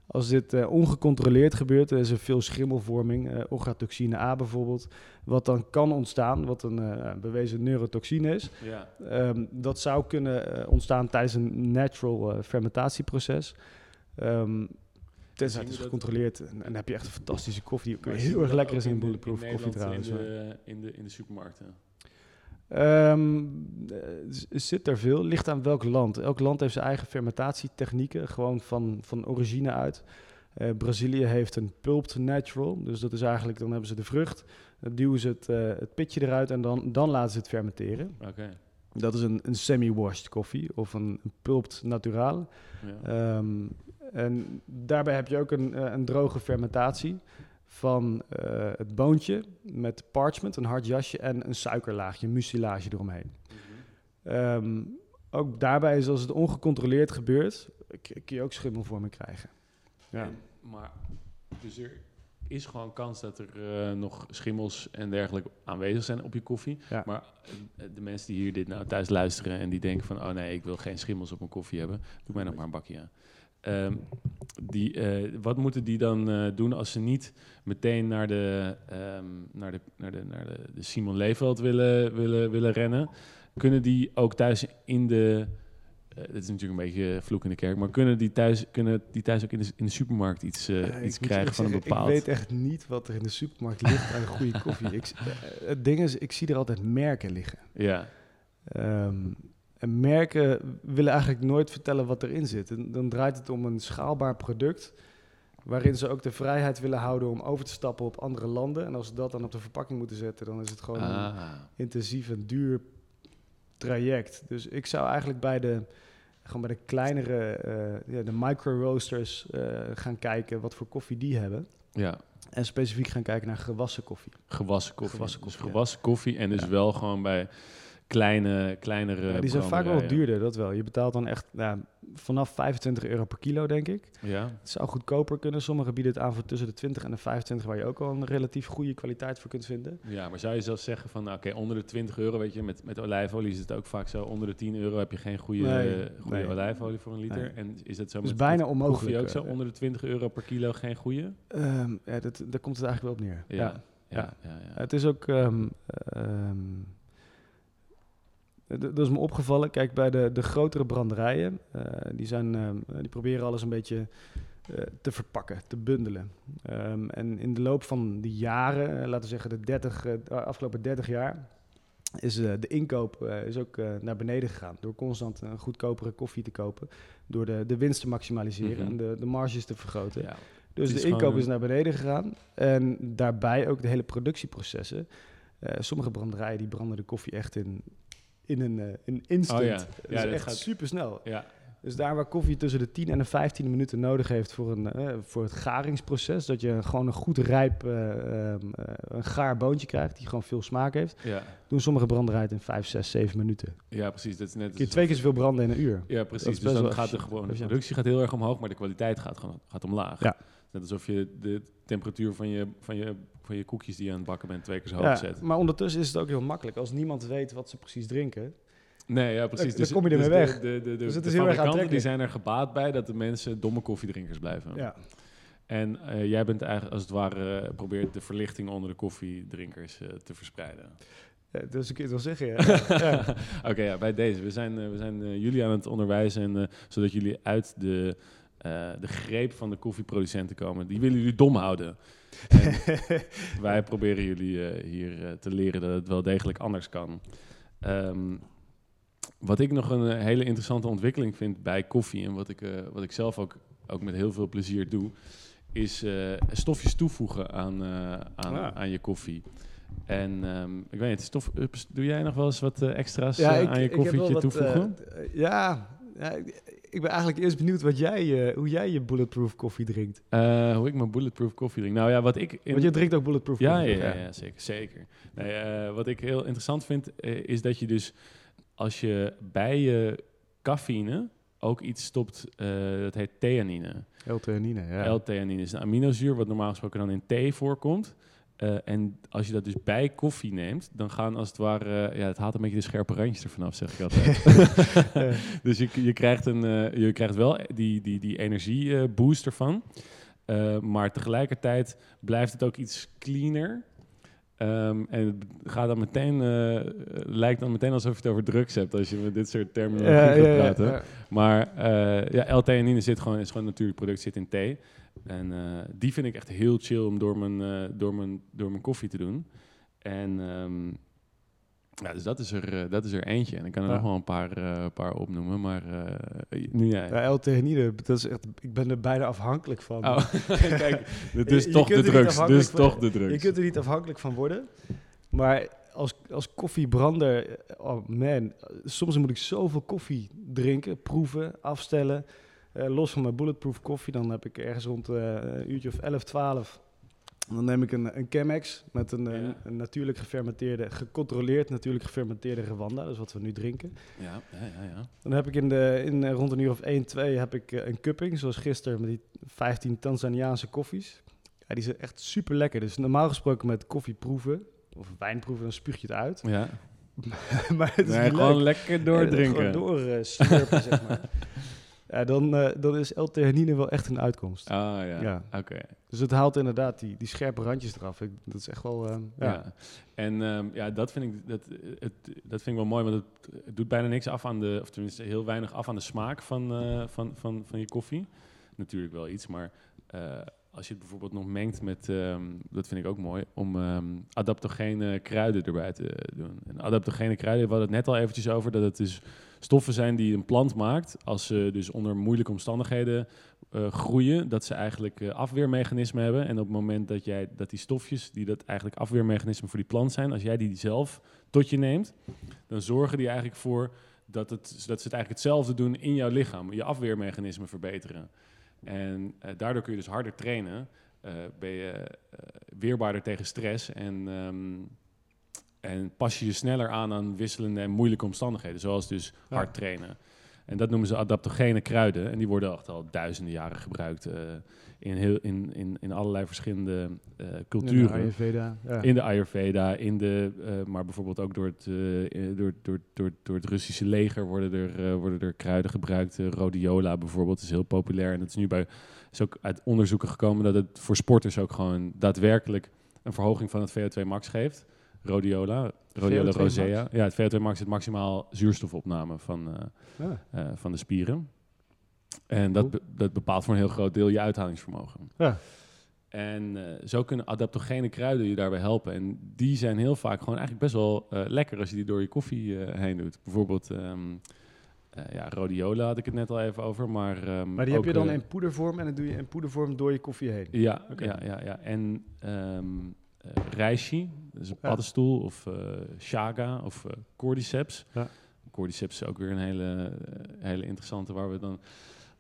Als dit eh, ongecontroleerd gebeurt, is er veel schimmelvorming, eh ochratoxine A bijvoorbeeld, wat dan kan ontstaan, wat een eh, bewezen neurotoxine is.
Ja.
Ehm, dat zou kunnen ontstaan tijdens een natural fermentatieproces. Ehm tenzij het is gecontroleerd. En, en dan heb je echt een fantastische koffie, die ook heel erg lekker is in
de-
bulletproof koffie trouwens.
In de, in, de, in de supermarkten.
Z- zit er veel. Ligt aan welk land. Elk land heeft zijn eigen fermentatietechnieken, gewoon van, van origine uit. Eh, Brazilië heeft een pulped natural, dus dat is eigenlijk, dan hebben ze de vrucht, dan duwen ze het, eh, het pitje eruit en dan, dan laten ze het fermenteren.
Oké.
Dat is een, een semi-washed koffie of een, een pulped natural.
Ja.
Ehm, en daarbij heb je ook een, een droge fermentatie van eh, het boontje met parchment, een hard jasje en een suikerlaagje, een mucilage eromheen.
Mhm.
Ehm, ook daarbij is als het ongecontroleerd gebeurt, kun je ook schimmelvorming krijgen. Ja.
En- maar, dus er is gewoon kans dat er eh, nog schimmels en dergelijke aanwezig zijn op je koffie.
Ja.
Maar eh, de mensen die hier dit nou thuis luisteren en die denken van... oh nee, ik wil geen schimmels op mijn koffie hebben, doe mij nog maar een bakje aan. Ehm, die, eh, wat moeten die dan eh, doen als ze niet meteen naar de, ehm, naar de, naar de, naar de, de Simon Leefveld willen, willen, willen rennen? Kunnen die ook thuis in de... eh dit is natuurlijk een beetje vloek in de kerk, maar kunnen die thuis, kunnen die thuis ook in de, in de supermarkt iets, iets krijgen van een bepaald...
Ik weet echt niet wat er in de supermarkt ligt aan goede koffie. Ik, het ding is, ik zie er altijd merken liggen.
Ja,
Ehm, en merken willen eigenlijk nooit vertellen wat erin zit. En dan draait het om een schaalbaar product... waarin ze ook de vrijheid willen houden om over te stappen op andere landen. En als ze dat dan op de verpakking moeten zetten... dan is het gewoon een
ah,
intensief en duur traject. Dus ik zou eigenlijk bij de, gewoon bij de kleinere, eh, ja, de micro-roasters eh, gaan kijken wat voor koffie die hebben.
ja.
En specifiek gaan kijken naar gewassen koffie.
Gewassen koffie.
Gewassen
Dus
koffie,
gewassen koffie en dus
Ja.
wel gewoon bij kleine, kleinere
Ja, die zijn vaak wel duurder, dat wel. Je betaalt dan echt nou, vanaf 25 euro per kilo, denk ik.
Ja,
Het zou goedkoper kunnen. Sommigen bieden het aan voor tussen de 20 en de 25, waar je ook al een relatief goede kwaliteit voor kunt vinden.
ja, maar zou je zelfs zeggen van, nou, oké, onder de 20 euro, weet je, met, met olijfolie is het ook vaak zo, onder de 10 euro heb je geen goede,
Nee,
goede
nee.
olijfolie voor een liter.
Nee.
En is dat zo
Dus
met
bijna onmogelijk,
koffie ook zo,
eh.
onder de 20 euro per kilo geen goede?
Ehm, ja, dat, daar komt het eigenlijk wel op neer.
Ja,
ja.
ja, ja.
Het is ook. ehm, ehm, dat is me opgevallen. Kijk, bij de, de grotere branderijen, eh, die, zijn, ehm, die proberen alles een beetje eh, te verpakken, te bundelen. Ehm, en in de loop van die jaren, eh, laten we zeggen de 30, eh, de afgelopen 30 jaar, is eh, de inkoop eh, is ook eh, naar beneden gegaan. Door constant een goedkopere koffie te kopen. Door de, de winst te maximaliseren
Mhm.
en de, de marges te vergroten.
Ja.
Dus de inkoop is naar beneden gegaan. En daarbij ook de hele productieprocessen. Eh, sommige branderijen die branden de koffie echt in, in een, eh, in instant.
Oh ja.
Dat
Ja,
is
dat
echt
gaat-
super snel.
Ja,
Dus daar waar koffie tussen de 10 en de 15 minuten nodig heeft voor, een, eh, voor het garingsproces, dat je gewoon een goed rijp, eh, ehm, eh, een gaar boontje krijgt die gewoon veel smaak heeft,
Ja,
doen sommige branderijen in 5, 6, 7 minuten.
ja precies. Dat is net
je twee keer zoveel branden in een uur.
Ja, precies. Dus dan gaat de, gewoon, de productie gaat heel erg omhoog, maar de kwaliteit gaat gewoon gaat omlaag.
Ja.
Net alsof je de temperatuur van je, van, je, van je koekjes die je aan het bakken bent twee keer zo hoog
Ja,
zet.
maar ondertussen is het ook heel makkelijk. Als niemand weet wat ze precies drinken,
Nee, ja, precies.
Dan- dan kom je ermee
dus
weg.
De, de, de,
Dus het is heel erg
die zijn er gebaat bij dat de mensen domme koffiedrinkers blijven.
ja.
En eh, jij bent eigenlijk als het ware eh, probeert de verlichting onder de koffiedrinkers eh, te verspreiden.
Ja, dus ik kan het wel zeggen. Ja. ja.
Oké, ja, bij deze. We zijn, eh, we zijn eh, jullie aan het onderwijzen, en, eh, zodat jullie uit de, eh, de greep van de koffieproducenten komen. Die willen jullie dom houden. Wij proberen jullie eh, hier eh, te leren dat het wel degelijk anders kan. Ehm, wat ik nog een eh, hele interessante ontwikkeling vind bij koffie en wat ik, wat ik zelf ook, ook met heel veel plezier doe, is stofjes toevoegen aan, aan,
Ah.
aan je koffie. En ehm, ik weet niet, stof, doe jij nog wel eens wat extra's
Ja, ik-
aan je koffietje toevoegen?
eh, ja, ik, ben eigenlijk eerst benieuwd wat jij, eh, hoe jij je bulletproof koffie drinkt.
Eh, hoe ik mijn bulletproof koffie drink. Nou ja, wat ik... in-
Want je drinkt ook bulletproof
Ja,
koffie.
ja, ja, ja, zeker. zeker. Nee, eh, wat ik heel interessant vind, is dat je dus als je bij je cafeïne ook iets stopt, dat heet theanine.
L-theanine, ja.
L-theanine is een aminozuur wat normaal gesproken dan in thee voorkomt. Eh, en als je dat dus bij koffie neemt, dan gaan als het ware, eh, ja, het haalt een beetje de scherpe randjes ervan af, zeg ik altijd. Dus je, je, krijgt een, eh, je krijgt wel die, die, die energieboost ervan. Maar tegelijkertijd blijft het ook iets cleaner. Ehm, en het gaat dan meteen, eh, lijkt dan meteen alsof je het over drugs hebt als je met dit soort
Ja,
gaat
ja,
praten.
ja.
Maar eh ja, L-theanine zit gewoon, is gewoon een natuurlijk product, zit in thee. En eh, die vind ik echt heel chill om door mijn, door mijn, door mijn koffie te doen. En ehm, ja, dus dat is, er, eh, dat is er eentje. En ik kan er
Ja.
nog wel een paar, eh, paar opnoemen, maar eh, nu jij.
Ja, L-theanine, dat is echt, ik ben er bijna afhankelijk van.
Oh, kijk, dit is toch de drugs. Dus
van-
toch de drugs.
Je kunt er niet afhankelijk van worden. Maar als, als koffiebrander, oh man, soms moet ik zoveel koffie drinken, proeven, afstellen. Eh, los van mijn bulletproof koffie, dan heb ik ergens rond eh, een uurtje of 11, 12. Dan neem ik een, een Chemex met een,
Ja.
een natuurlijk gefermenteerde, gecontroleerd natuurlijk gefermenteerde Rwanda, dat is wat we nu drinken.
Ja, ja, ja. ja.
Dan heb ik in de, in, eh, rond een uur of 1, 2 heb ik eh, een cupping, zoals gisteren met die 15 Tanzaniaanse koffies. Ja, die zijn echt super lekker. Dus normaal gesproken met koffie proeven of wijn proeven, dan spuug je het uit.
ja.
maar het is
Nee, gewoon
leuk.
lekker doordrinken.
Gewoon door eh, slurpen, zeg maar. Ja, dan, eh, dan is L-theanine wel echt een uitkomst.
Ah ja,
Ja.
oké.
Dus het haalt inderdaad die, die scherpe randjes eraf. Ik, dat is echt wel... eh, ja.
Ja. En ehm, ja, dat vind ik, dat, het, dat vind ik wel mooi, want het, het doet bijna niks af aan de, of tenminste heel weinig af aan de smaak van, eh, van, van, van je koffie. Natuurlijk wel iets, maar als je het bijvoorbeeld nog mengt met, ehm, dat vind ik ook mooi, om ehm, adaptogene kruiden erbij te doen. En adaptogene kruiden, we hadden het net al eventjes over, dat het dus stoffen zijn die een plant maakt als ze dus onder moeilijke omstandigheden eh, groeien, dat ze eigenlijk eh, afweermechanismen hebben. En op het moment dat jij dat die stofjes, die dat eigenlijk afweermechanismen voor die plant zijn, als jij die zelf tot je neemt, dan zorgen die eigenlijk voor dat, het, dat ze het eigenlijk hetzelfde doen in jouw lichaam, je afweermechanismen verbeteren. En eh, daardoor kun je dus harder trainen, eh, ben je eh, weerbaarder tegen stress en, ehm, en pas je je sneller aan aan wisselende en moeilijke omstandigheden, zoals dus
Ja.
hard trainen. En dat noemen ze adaptogene kruiden. En die worden echt al duizenden jaren gebruikt in, heel, in, in, in allerlei verschillende eh, culturen.
In de Ayurveda. Ja.
In de Ayurveda, in de, eh, maar bijvoorbeeld ook door het, eh, eh, door, door, door, door het Russische leger worden er, eh, worden er kruiden gebruikt. Eh, rhodiola bijvoorbeeld is heel populair. En het is nu bij, is ook uit onderzoeken gekomen dat het voor sporters ook gewoon daadwerkelijk een verhoging van het VO2 max geeft. Rhodiola, rhodiola
VO2
rosea.
max?
Ja, het VO2 max is het maximaal zuurstofopname van, eh,
Ja.
eh, van de spieren. En dat, be- dat bepaalt voor een heel groot deel je uithalingsvermogen.
Ja.
En eh, zo kunnen adaptogene kruiden je daarbij helpen. En die zijn heel vaak gewoon eigenlijk best wel eh, lekker als je die door je koffie eh, heen doet. Bijvoorbeeld, eh, ja, rhodiola had ik het net al even over. Maar, ehm,
Maar die heb je dan in poedervorm en dan doe je in poedervorm door je koffie heen.
Ja,
Oké.
ja, ja, ja. En eh reishi, dat is een
Ja.
paddenstoel, of shaga, of cordyceps.
Ja.
cordyceps is ook weer een hele, hele interessante waar we dan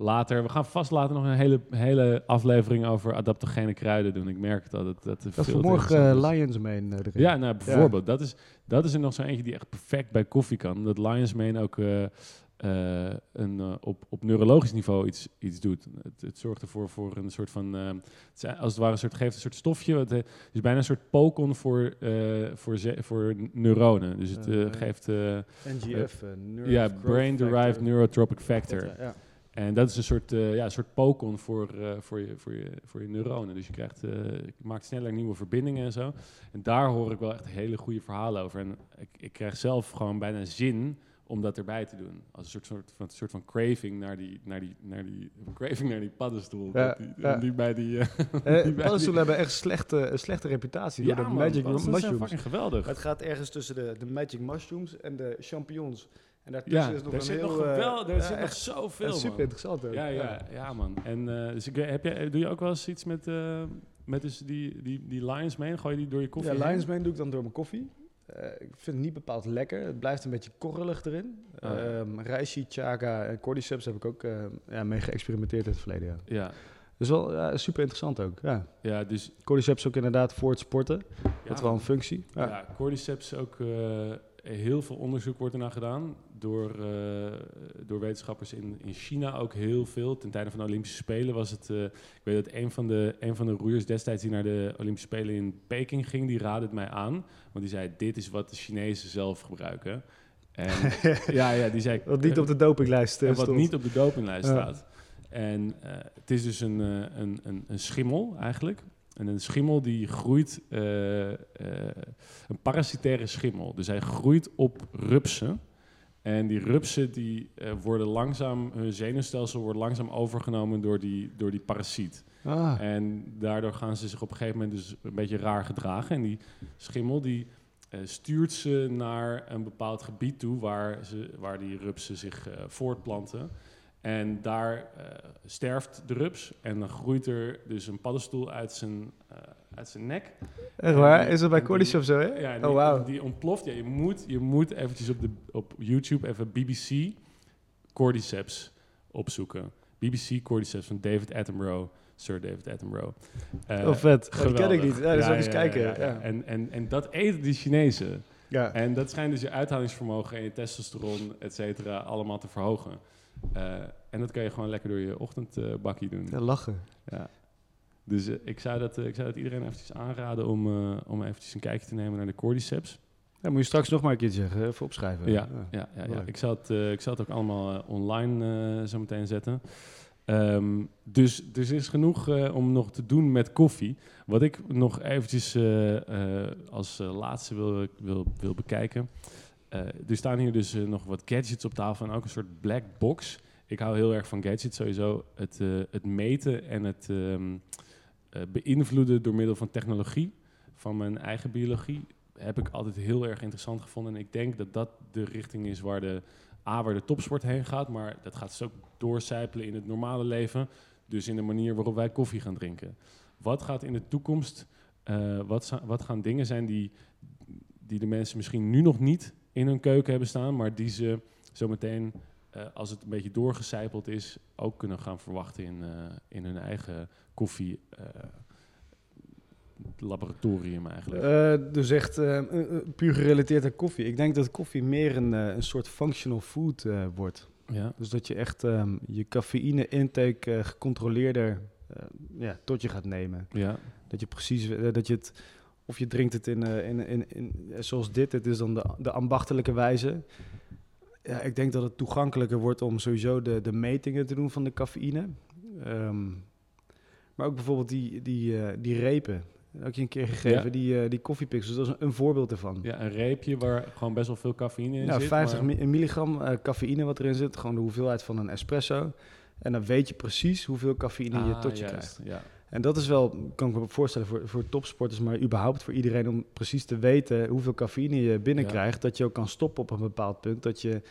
later... We gaan vast later nog een hele, hele aflevering over adaptogene kruiden doen. Ik merk dat het dat
Dat
veel
morgen
interessant
eh. Lions Mane eh, erin.
Ja, nou bijvoorbeeld. Dat, is, dat is er nog zo eentje die echt perfect bij koffie kan. Omdat Lion's Mane ook eh, een, op, op neurologisch niveau iets, iets doet. Het, het zorgt ervoor voor een soort van... het als het ware een soort, geeft een soort stofje. Het, het is bijna een soort pokon voor, voor, voor neuronen. Dus het geeft...
NGF,
ja,
Growth
Brain-Derived
Factor.
Neurotropic
Dat,
Factor.
ja.
En dat is een soort, eh, ja, een soort pokon voor, eh, voor, je, voor, je, voor je neuronen. Dus je, krijgt, eh, je maakt sneller nieuwe verbindingen en zo. En daar hoor ik wel echt hele goede verhalen over. En ik, ik krijg zelf gewoon bijna zin om dat erbij te doen. Als een soort, soort, van, soort van craving naar die, naar die, naar die, craving naar die paddenstoel.
Ja,
Dat die,
ja.
die bij die... eh,
Eh,
die
paddenstoelen hebben echt slechte, een slechte reputatie door de
man,
magic
paddenstoelen zijn
mushrooms.
fucking geweldig.
Het gaat ergens tussen de, de magic mushrooms en de champignons. En daartussen
Ja,
is nog
daar
een
zit
heel...
nog,
eh,
geweld, er
ja,
zit nog
echt
zoveel,
super
man.
interessant ook.
Ja, ja, ja, man. En eh, dus ik, heb jij, doe je ook wel eens iets met, eh, met dus die, die, die Lions mee? Gooi je die door je koffie
Ja? Lions Mane doe ik dan door mijn koffie. Eh, ik vind het niet bepaald lekker. Het blijft een beetje korrelig erin.
Ja.
Ehm reishi, chaga en cordyceps heb ik ook eh, ja, mee geëxperimenteerd in het verleden. Ja.
Ja,
Dus wel super interessant ook. Ja.
ja dus...
Cordyceps ook inderdaad voor het sporten. Dat wel een functie. Ja.
Ja, cordyceps ook... eh, heel veel onderzoek wordt ernaar gedaan door, eh, door wetenschappers in, in China ook heel veel. Ten tijde van de Olympische Spelen was het... eh, ik weet dat een van, de, een van de roeiers destijds die naar de Olympische Spelen in Peking ging, die raadde het mij aan. Want die zei, dit is wat de Chinezen zelf gebruiken. En ja, ja, die zei...
Wat niet op de dopinglijst eh,
en wat
stond.
niet op de dopinglijst
Ja.
staat. En eh, het is dus een, eh, een, een, een schimmel eigenlijk. En een schimmel die groeit, eh, eh, een parasitaire schimmel. Dus hij groeit op rupsen. En die rupsen die eh, worden langzaam, hun zenuwstelsel wordt langzaam overgenomen door die, door die parasiet.
Ah,
En daardoor gaan ze zich op een gegeven moment dus een beetje raar gedragen. En die schimmel die eh, stuurt ze naar een bepaald gebied toe waar, ze, waar die rupsen zich eh, voortplanten. En daar sterft de rups en dan groeit er dus een paddenstoel uit zijn, uit zijn nek.
echt waar? Is dat bij
en
Cordyceps zo, hè?
Ja,
oh,
die,
wauw.
die ontploft. Ja, je moet, je moet eventjes op, de, op YouTube even BBC Cordyceps opzoeken. BBC Cordyceps van David Attenborough, Sir David Attenborough. Eh,
oh, vet. Oh, die ken ik niet. Ja, dus
Ja,
even
ja,
kijken.
ja. En, en, en dat eten die Chinezen.
Ja.
En dat schijnt dus je uithoudingsvermogen en je testosteron, et cetera, allemaal te verhogen. Eh, en dat kan je gewoon lekker door je ochtendbakkie doen.
Ja, lachen.
Ja. Dus eh, ik, zou dat, eh, ik zou dat iedereen eventjes aanraden om, eh, om eventjes een kijkje te nemen naar de cordyceps.
Ja, moet je straks nog maar een keer zeggen, even opschrijven.
Ja, ja, ja, ja. Ik, zal het, ik zal het ook allemaal online zo meteen zetten. Ehm, dus, dus er is genoeg om nog te doen met koffie. Wat ik nog eventjes als laatste wil, wil, wil bekijken. Er staan hier dus nog wat gadgets op tafel en ook een soort black box. Ik hou heel erg van gadgets sowieso. Het, het meten en het ehm, eh, beïnvloeden door middel van technologie van mijn eigen biologie heb ik altijd heel erg interessant gevonden. En ik denk dat dat de richting is waar de, A, waar de topsport heen gaat, maar dat gaat dus ook doorcijpelen in het normale leven. Dus in de manier waarop wij koffie gaan drinken. Wat gaat in de toekomst, eh, wat, wat gaan dingen zijn die, die de mensen misschien nu nog niet in hun keuken hebben staan, maar die ze zometeen, eh als het een beetje doorgecijpeld is, ook kunnen gaan verwachten in, eh, in hun eigen koffie. eh, laboratorium eigenlijk.
Dus echt puur gerelateerd aan koffie. Ik denk dat koffie meer een, een soort functional food wordt.
ja.
Dus dat je echt ehm, je cafeïne intake gecontroleerder ja, tot je gaat nemen.
Ja.
Dat je precies, dat je het, of je drinkt het in, in, in, in zoals dit, het is dan de, de ambachtelijke wijze. Ja, ik denk dat het toegankelijker wordt om sowieso de, de metingen te doen van de cafeïne. Ehm, maar ook bijvoorbeeld die, die, eh, die repen. Dat had je een keer gegeven,
Ja.
die, eh die koffiepixels. Dat is een, een voorbeeld ervan.
ja, een reepje waar gewoon best wel veel cafeïne in
Ja,
zit.
50
maar-
mi- milligram eh, cafeïne wat erin zit. Gewoon de hoeveelheid van een espresso. En dan weet je precies hoeveel cafeïne je
Ah,
tot je
juist,
krijgt.
Ja.
En dat is wel, kan ik me voorstellen, voor, voor topsporters, maar überhaupt voor iedereen om precies te weten hoeveel cafeïne je binnenkrijgt. Dat je ook kan stoppen op een bepaald punt. Dat je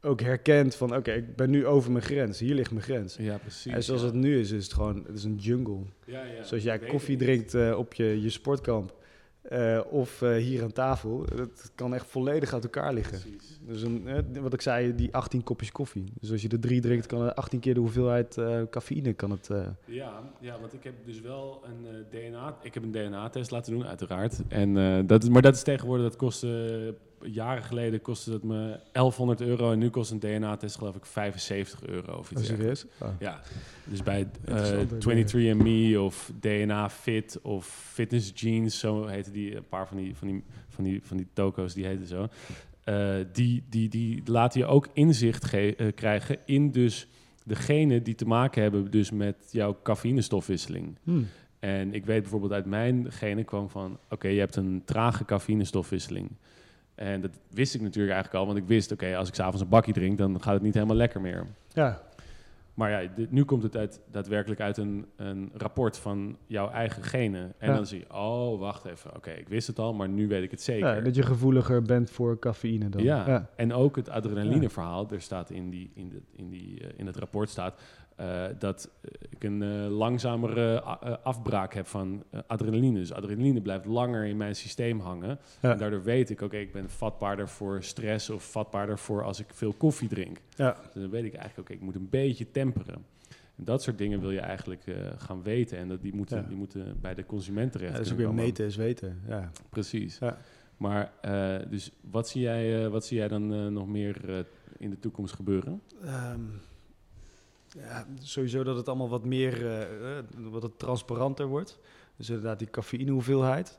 ook herkent van, oké, ik ben nu over mijn grens. Hier ligt mijn grens.
ja, precies.
en zoals
ja.
het nu is, is het gewoon, het is een jungle.
Ja, ja,
Zoals jij koffie drinkt eh, op je, je sportkamp. Eh, of eh, hier aan tafel. Dat kan echt volledig uit elkaar liggen.
Precies.
Dus een, eh, wat ik zei, die 18 kopjes koffie. Dus als je er drie drinkt, kan het 18 keer de hoeveelheid eh, cafeïne kan het.
Ja, ja, want ik heb dus wel een DNA... Ik heb een DNA-test laten doen, uiteraard. En, dat, is- maar dat is tegenwoordig, dat kostte... Jaren geleden kostte dat me 1100 euro en nu kost een DNA-test geloof ik 75 euro of iets
Oh,
dergelijks.
serieus? Oh.
Ja, dus bij eh
Interessante
23andMe of DNA Fit of Fitness Jeans, zo heten die, een paar van die, van die, van die, van die toko's, die heten zo. Eh, die, die, die laten je ook inzicht eh, krijgen in dus degene die te maken hebben dus met jouw cafeïnestofwisseling.
Hmm.
En ik weet bijvoorbeeld uit mijn genen kwam van, oké, je hebt een trage cafeïnestofwisseling. En dat wist ik natuurlijk eigenlijk al, want ik wist, oké, als ik s'avonds een bakje drink, dan gaat het niet helemaal lekker meer.
Ja,
Maar ja, dit, nu komt het uit, daadwerkelijk uit een, een rapport van jouw eigen genen. En
Ja.
dan zie je, oh, wacht even. Oké, ik wist het al, maar nu weet ik het zeker.
ja, dat je gevoeliger bent voor cafeïne dan.
Ja,
ja.
en ook het adrenalineverhaal. Er staat in, die, in, de, in, die, eh, in het rapport staat eh, dat eh, ik een eh, langzamere afbraak heb van adrenaline. Dus adrenaline blijft langer in mijn systeem hangen.
Ja.
En daardoor weet ik, oké, ik ben vatbaarder voor stress of vatbaarder voor als ik veel koffie drink.
Ja.
Dus dan weet ik eigenlijk, oké, ik moet een beetje temperen. En dat soort dingen wil je eigenlijk eh, gaan weten. En dat die moeten,
Ja.
die moeten bij de consument terecht.
Ja, dat is ook weer meten is weten. Ja.
Precies.
Ja.
Maar eh, dus wat zie jij, eh, wat zie jij dan eh, nog meer eh, in de toekomst gebeuren?
Ehm, ja, sowieso dat het allemaal wat meer, eh, eh, wat het transparanter wordt. Dus inderdaad die cafeïne hoeveelheid.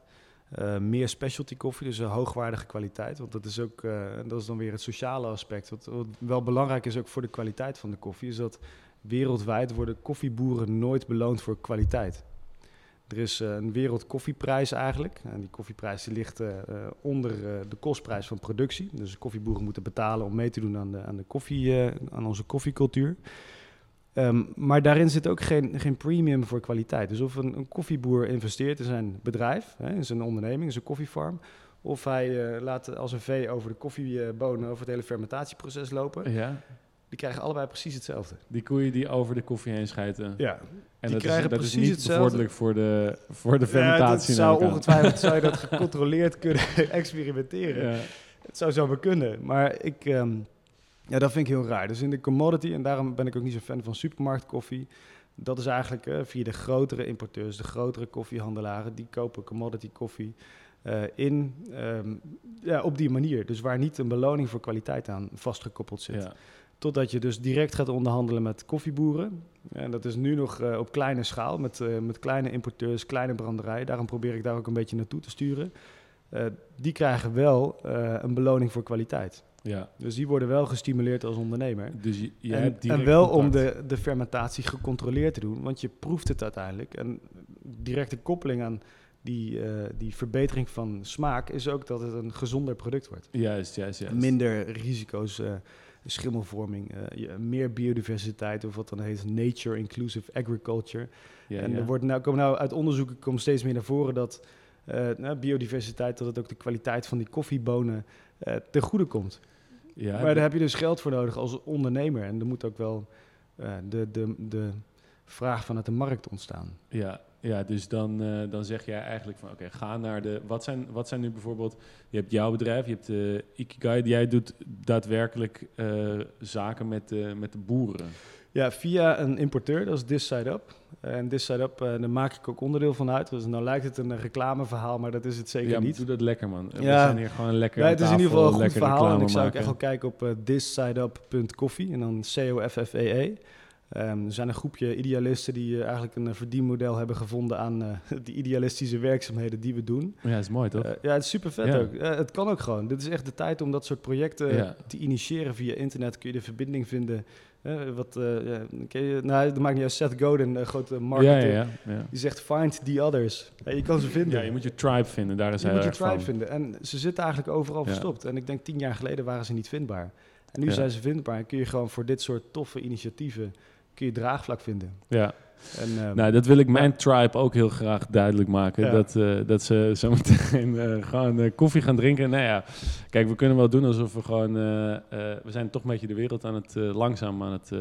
Eh, meer specialty koffie, dus een hoogwaardige kwaliteit. Want dat is ook, dat is dan weer het sociale aspect. Wat, wel belangrijk is ook voor de kwaliteit van de koffie, is dat wereldwijd worden koffieboeren nooit beloond voor kwaliteit. Er is een wereldkoffieprijs eigenlijk. En die koffieprijs ligt onder de kostprijs van productie. Dus koffieboeren moeten betalen om mee te doen aan, de, aan, de koffie, aan onze koffiecultuur. Ehm, maar daarin zit ook geen, geen premium voor kwaliteit. Dus of een, een koffieboer investeert in zijn bedrijf, hè, in zijn onderneming, in zijn koffiefarm. Of hij eh, laat als een vee over de koffiebonen, over het hele fermentatieproces lopen.
Ja.
Die krijgen allebei precies hetzelfde.
Die koeien die over de koffie heen schijten.
Ja,
en
die
dat
krijgen
is, dat
precies
is niet
hetzelfde.
bevorderlijk voor de, voor de
Ja,
fermentatie.
dat zou ongetwijfeld zou je dat gecontroleerd kunnen experimenteren.
Ja.
Het zou zo maar kunnen. Maar ik, ehm, ja, dat vind ik heel raar. Dus in de commodity, en daarom ben ik ook niet zo fan van supermarktkoffie. Dat is eigenlijk eh, via de grotere importeurs, de grotere koffiehandelaren, die kopen commodity koffie eh, in ehm, ja, op die manier. Dus waar niet een beloning voor kwaliteit aan vastgekoppeld zit.
Ja.
Totdat je dus direct gaat onderhandelen met koffieboeren. En dat is nu nog eh, op kleine schaal, met, met kleine importeurs, kleine branderijen. Daarom probeer ik daar ook een beetje naartoe te sturen. Die krijgen wel een beloning voor kwaliteit.
Ja.
Dus die worden wel gestimuleerd als ondernemer.
Dus je, je
en,
hebt
en wel om de, de fermentatie gecontroleerd te doen, want je proeft het uiteindelijk. En directe koppeling aan die, eh, die verbetering van smaak is ook dat het een gezonder product wordt.
Juist, juist, juist.
Minder risico's, eh, schimmelvorming, eh, meer biodiversiteit of wat dan heet Nature Inclusive Agriculture.
Ja,
en
ja.
er wordt nou, komen nou uit onderzoeken komt steeds meer naar voren dat nou, biodiversiteit, dat het ook de kwaliteit van die koffiebonen ten goede komt.
Ja,
maar daar heb je dus geld voor nodig als ondernemer. En er moet ook wel eh, de, de, de vraag vanuit de markt ontstaan.
Ja, ja dus dan, eh, dan zeg jij eigenlijk van oké, ga naar de. Wat zijn, wat zijn nu bijvoorbeeld. Je hebt jouw bedrijf, je hebt de Ikigai, jij doet daadwerkelijk zaken met de, met de boeren.
Ja, via een importeur, dat is This Side Up. En This Side Up, eh, daar maak ik ook onderdeel van uit. Dus nou lijkt het een reclameverhaal, maar dat is het zeker
ja,
niet.
doe dat lekker man. We
Ja.
zijn hier gewoon lekker.
Ja, het is in ieder geval een goed
lekker
verhaal. En ik zou ook echt wel kijken op eh thissideup.coffee en dan C-O-F-F-E-E. Ehm, er zijn een groepje idealisten die eh, eigenlijk een verdienmodel hebben gevonden aan die idealistische werkzaamheden die we doen.
Ja, dat is mooi toch?
Ja, het is super vet
Ja.
ook. Het kan ook gewoon. Dit is echt de tijd om dat soort projecten
Ja.
te initiëren via internet. Kun je de verbinding vinden. Eh, wat, eh, ja, ken je, nou, dat maakt niet uit. Seth Godin, een grote
ja,
marketer,
ja, ja. ja.
die zegt find the others. Je kan ze vinden.
Ja, je moet je tribe vinden, daar is
Je
hij
moet je tribe
van.
vinden. En ze zitten eigenlijk overal verstopt. En ik denk tien jaar geleden waren ze niet vindbaar. En nu zijn ze vindbaar. En kun je gewoon voor dit soort toffe initiatieven kun je draagvlak vinden.
Ja,
En, ehm,
Nou, dat wil ik mijn tribe ook heel graag duidelijk maken.
Ja.
Dat, eh, dat ze zo meteen eh, gewoon eh, koffie gaan drinken. Nou ja, kijk, we kunnen wel doen alsof we gewoon... we zijn toch een beetje de wereld aan het langzaam aan het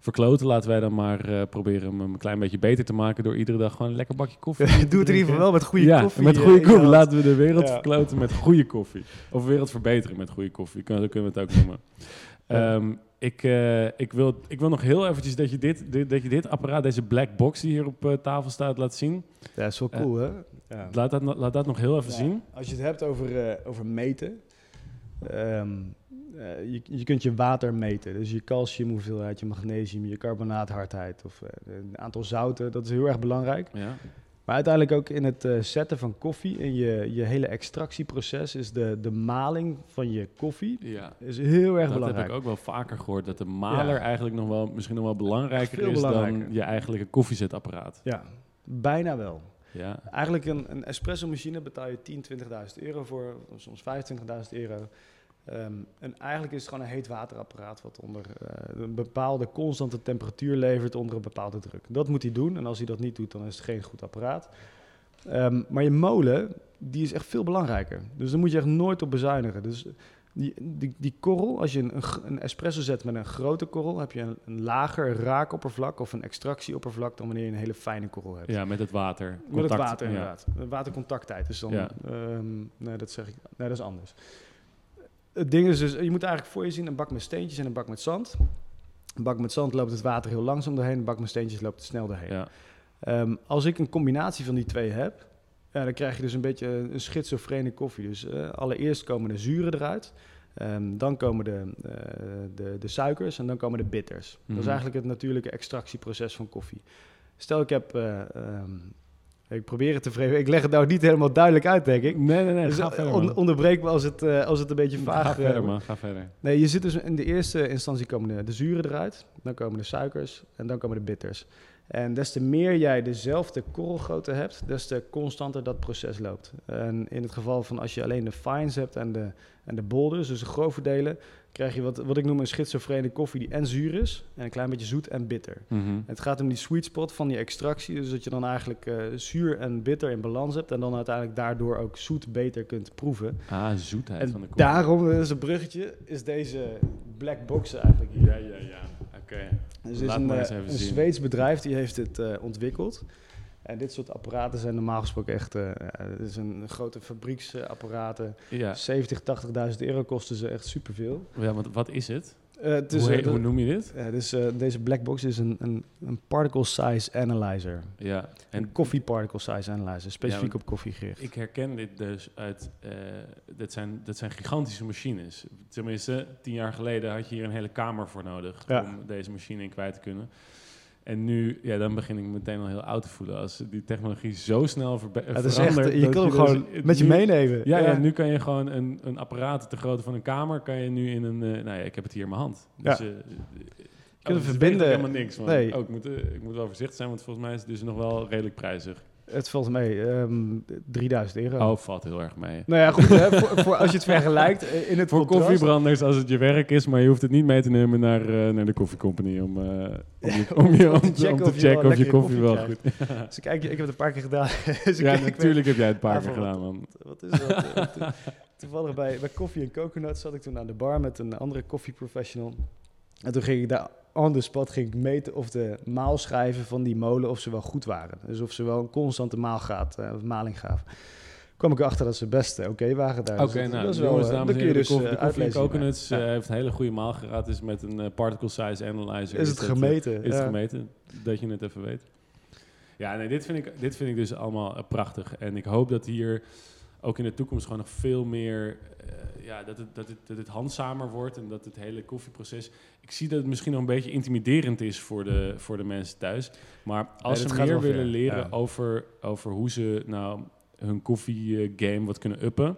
verkloten. Laten wij dan maar proberen hem een klein beetje beter te maken... door iedere dag gewoon een lekker bakje koffie te
Doe het in ieder geval wel met goede
ja,
koffie.
met goede koffie. Laten we de wereld
Ja.
verkloten met goede koffie. Of wereld verbeteren met goede koffie. Zo kunnen we het ook noemen. Ehm, ik, eh, ik, wil, ik wil nog heel eventjes dat je dit, dit, dat je dit apparaat, deze black box die hier op eh, tafel staat, laat zien.
Ja, is wel
Eh,
cool, hè? Ja.
Laat dat, laat dat nog heel even
Ja,
zien.
Als je het hebt over, eh, over meten, ehm, eh, je, je kunt je water meten. Dus je calciumhoeveelheid, je magnesium, je carbonaathardheid of eh, een aantal zouten. Dat is heel erg belangrijk.
Ja.
Maar uiteindelijk ook in het eh, zetten van koffie, in je, je hele extractieproces, is de, de maling van je koffie
ja.
is heel erg
Dat
belangrijk.
heb ik ook wel vaker gehoord, dat de maler
Ja.
eigenlijk nog wel, misschien nog wel belangrijker
Veel
is
belangrijker.
dan je eigenlijke koffiezetapparaat.
Ja, bijna wel.
Ja.
Eigenlijk een, een espresso machine betaal je 10, 20.000 euro voor, soms 25.000 euro. Ehm, en eigenlijk is het gewoon een heet waterapparaat wat onder eh, een bepaalde constante temperatuur levert onder een bepaalde druk. Dat moet hij doen en als hij dat niet doet, dan is het geen goed apparaat. Ehm, maar je molen, die is echt veel belangrijker. Dus daar moet je echt nooit op bezuinigen. Dus die, die, die korrel, als je een, een, espresso zet met een grote korrel, heb je een, een lager raakoppervlak of een extractieoppervlak dan wanneer je een hele fijne korrel hebt.
ja, met het water.
Met het water,
ja.
inderdaad. Uh, Watercontacttijd is dan...
Ja.
nee, dat zeg ik... Nee, dat is anders. Het ding is dus, je moet eigenlijk voor je zien een bak met steentjes en een bak met zand. Een bak met zand loopt het water heel langzaam doorheen, een bak met steentjes loopt het snel doorheen.
Ja.
Ehm, als ik een combinatie van die twee heb, ja, dan krijg je dus een beetje een schizofrene koffie. Dus eh, allereerst komen de zuren eruit, ehm, dan komen de, eh, de, de suikers en dan komen de bitters. Dat
Mhm.
is eigenlijk het natuurlijke extractieproces van koffie. Stel ik heb... eh, ehm, ik probeer het te vreemden. Ik leg het nou niet helemaal duidelijk uit, denk ik.
Nee, nee, nee.
Dus
ga
eh,
verder,
on- onderbreek me als het, eh, als het een beetje vaag
Ga
eh,
verder,
wordt.
man. Ga verder.
Nee, je zit dus in de eerste instantie komen de, de zuren eruit, dan komen de suikers en dan komen de bitters. En des te meer jij dezelfde korrelgrootte hebt, des te constanter dat proces loopt. En in het geval van als je alleen de fines hebt en de, en de boulders, dus de grove delen, krijg je wat, wat ik noem een schizofrene koffie die en zuur is en een klein beetje zoet en bitter.
Mhm.
Het gaat om die sweet spot van die extractie. Dus dat je dan eigenlijk eh, zuur en bitter in balans hebt. En dan uiteindelijk daardoor ook zoet beter kunt proeven.
Ah, zoetheid
En
van de koffie.
daarom, dat is een bruggetje, is deze black box eigenlijk hier.
Ja, ja, ja. Oké.
Dus dit is een,
maar eens
eh,
even
een
zien.
Zweeds bedrijf die heeft dit eh, ontwikkeld. En dit soort apparaten zijn normaal gesproken echt... ja, dit is een, grote fabrieksapparaten.
Ja.
70, 80.000 euro kosten ze echt superveel.
ja, want wat is het?
Eh, het is,
hoe, heet-
de-
hoe noem je dit?
eh, dus, deze black box is een, een, een particle size analyzer.
Ja.
Een
En
coffee particle size analyzer, specifiek
Ja,
op koffie gericht.
Ik herken dit dus uit. dat, zijn, dat zijn gigantische machines. Tenminste, tien jaar geleden had je hier een hele kamer voor nodig
Ja.
om deze machine in kwijt te kunnen. En nu, ja, dan begin ik me meteen al heel oud te voelen. Als die technologie zo snel verbe-
Ja,
verandert.
echt, je kan hem
dus-
gewoon
het
met je
nu-
meenemen.
Ja, ja. nu kan je gewoon een, een apparaat te grootte van een kamer, kan je nu in een, eh, nou ja, ik heb het hier in mijn hand. Dus,
Ja.
eh, eh,
hem
oh, dus
verbinden.
helemaal niks. Man.
Nee.
Oh, ik, moet, eh, ik moet wel voorzichtig zijn, want volgens mij is het dus nog wel redelijk prijzig.
Het valt mee, ehm 3000 euro.
Oh, valt heel erg mee.
Nou ja, goed, hè, voor, voor als je het vergelijkt eh, in het
Voor
contrast-
koffiebranders als het je werk is, maar je hoeft het niet mee te nemen naar, eh, naar de koffiecompany om, eh, om, je, om, je, om,
te
te-
checken
om te
of je
checken
wel
of je
lekkere
koffie wel goed
Dus kijk, ik heb het een paar keer gedaan. dus ik
Ja,
kijk,
natuurlijk heb jij het een paar keer gedaan, man.
Wat is dat? To- Toevallig bij, bij Koffie en Coconut zat ik toen aan de bar met een andere koffieprofessional. En toen ging ik daar on the spot ging ik meten of de maalschijven van die molen of ze wel goed waren. Dus of ze wel een constante maalgraad, eh, of maling gaven. kwam ik achter dat ze best eh, oké waren daar.
Oké,
Dus
nou,
dat is wel,
jongens,
eh,
dames
kun je
de
dus
koffie, de koffie. Coconuts
Ja.
heeft een hele goede maalgraad, is met een particle size analyzer.
Is het gemeten?
Is het gemeten, dat je het even weet. Ja, nee, dit vind ik, dit vind ik dus allemaal prachtig. En ik hoop dat hier ook in de toekomst gewoon nog veel meer... ja, dat het, dat, het, dat het handzamer wordt en dat het hele koffieproces... Ik zie dat het misschien nog een beetje intimiderend is voor de, voor de mensen thuis. Maar als ze meer
ver,
willen leren
ja.
over, over hoe ze nou hun koffiegame wat kunnen uppen...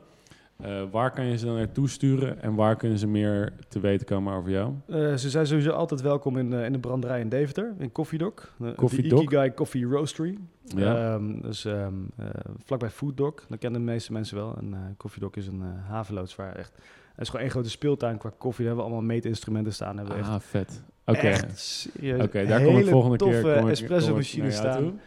eh, waar kan je ze dan naartoe sturen en waar kunnen ze meer te weten komen over jou?
Eh, ze zijn sowieso altijd welkom in, eh, in de branderij in Deventer, in Koffiedok.
Koffiedok?
Ikigai Coffee Roastery.
Ja.
Ehm, dus eh, vlakbij Fooddok, dat kennen de meeste mensen wel. En Koffiedok is een havenloods waar echt Het is gewoon één grote speeltuin qua koffie. Daar hebben we allemaal meetinstrumenten staan. Hebben
Ah,
echt,
vet. Oké, Oké, daar kom ik volgende keer. kom ik-
espresso
kom ik
machines
naar jou
staan.
toe.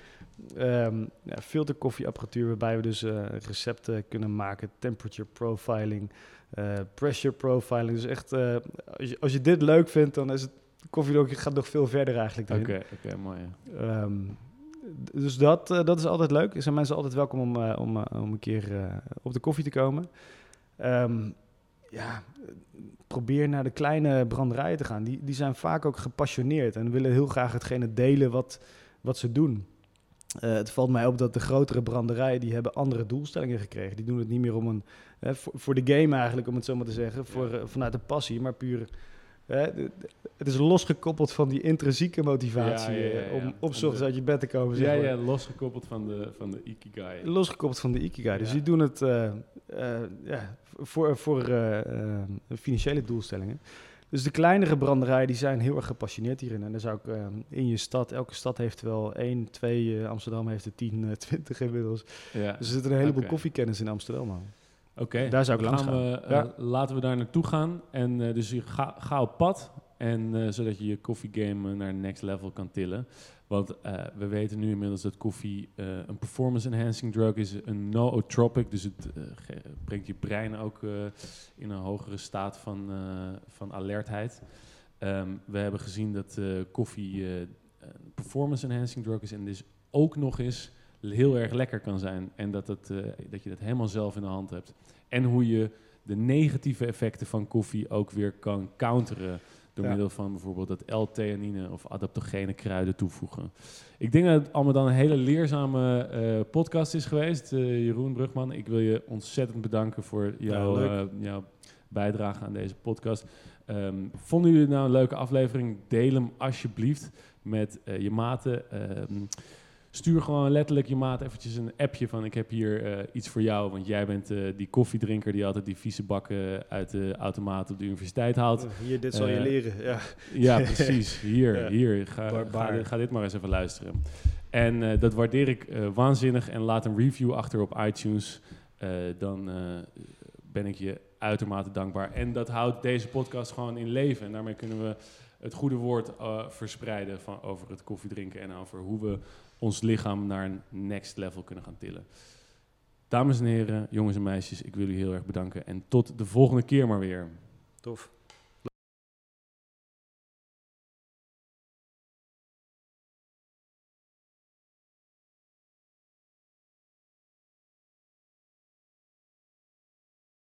Ehm ja, filterkoffieapparatuur waarbij we dus eh, recepten kunnen maken, temperature profiling, eh, pressure profiling. Dus echt, eh, als, je, als je dit leuk vindt, dan is het koffie ook, gaat nog veel verder eigenlijk.
Oké, oké, mooi.
Ehm, d- dus dat, dat is altijd leuk. Er zijn mensen altijd welkom om, om, om een keer op de koffie te komen. Ehm, ja, probeer naar de kleine branderijen te gaan. Die, die zijn vaak ook gepassioneerd en willen heel graag hetgene delen wat, wat ze doen. Eh, het valt mij op dat de grotere branderijen die hebben andere doelstellingen gekregen. Die doen het niet meer om een, voor, voor de game eigenlijk, om het zo maar te zeggen, voor, eh, vanuit de passie, maar puur. het is losgekoppeld van die intrinsieke motivatie
Ja, ja, ja,
eh, om
de-
uit je bed te komen. Zeg
Ja,
maar.
ja, losgekoppeld van de, van de Ikigai.
Losgekoppeld van de Ikigai. Dus die doen het voor, voor financiële doelstellingen. Dus de kleinere branderijen die zijn heel erg gepassioneerd hierin. En dan zou ik eh, in je stad, elke stad heeft wel één, twee, eh, Amsterdam heeft er 10, eh, 20 inmiddels.
Ja.
Dus er zit een heleboel koffiekennis in Amsterdam.
Oké,
Daar zou ik langs
gaan.
gaan.
We, eh,
Ja.
Laten we daar naartoe gaan. En dus je ga, ga op pad. En eh, zodat je je koffiegame naar next level kan tillen. Want eh, we weten nu inmiddels dat koffie eh, een performance enhancing drug is. Een nootropic. Dus het brengt je brein ook in een hogere staat van, van alertheid. Ehm, we hebben gezien dat koffie een performance enhancing drug is. En dus ook nog eens heel erg lekker kan zijn. En dat, het, dat je dat helemaal zelf in de hand hebt. En hoe je de negatieve effecten van koffie ook weer kan counteren. Door
Ja.
middel van bijvoorbeeld dat L-theanine of adaptogene kruiden toevoegen. Ik denk dat het allemaal dan een hele leerzame eh, podcast is geweest. Eh, Jeroen Brugman, ik wil je ontzettend bedanken voor jouw,
leuk.
eh, jouw bijdrage aan deze podcast. Ehm, vonden jullie het nou een leuke aflevering? Deel hem alsjeblieft met je maten. Ehm, stuur gewoon letterlijk je maat eventjes een appje van ik heb hier eh, iets voor jou. Want jij bent eh, die koffiedrinker die altijd die vieze bakken uit de automaat op de universiteit haalt.
Hier, dit zal je
Eh,
leren. Ja.
Ja, precies. Hier,
Ja.
hier. Ga, ga, dit, ga dit maar eens even luisteren. En dat waardeer ik waanzinnig. En laat een review achter op iTunes. Dan ben ik je uitermate dankbaar. En dat houdt deze podcast gewoon in leven. En daarmee kunnen we het goede woord verspreiden van, over het koffiedrinken. En over hoe we ons lichaam naar een next level kunnen gaan tillen. Dames en heren, jongens en meisjes, ik wil jullie heel erg bedanken. En tot de volgende keer maar weer.
Tof.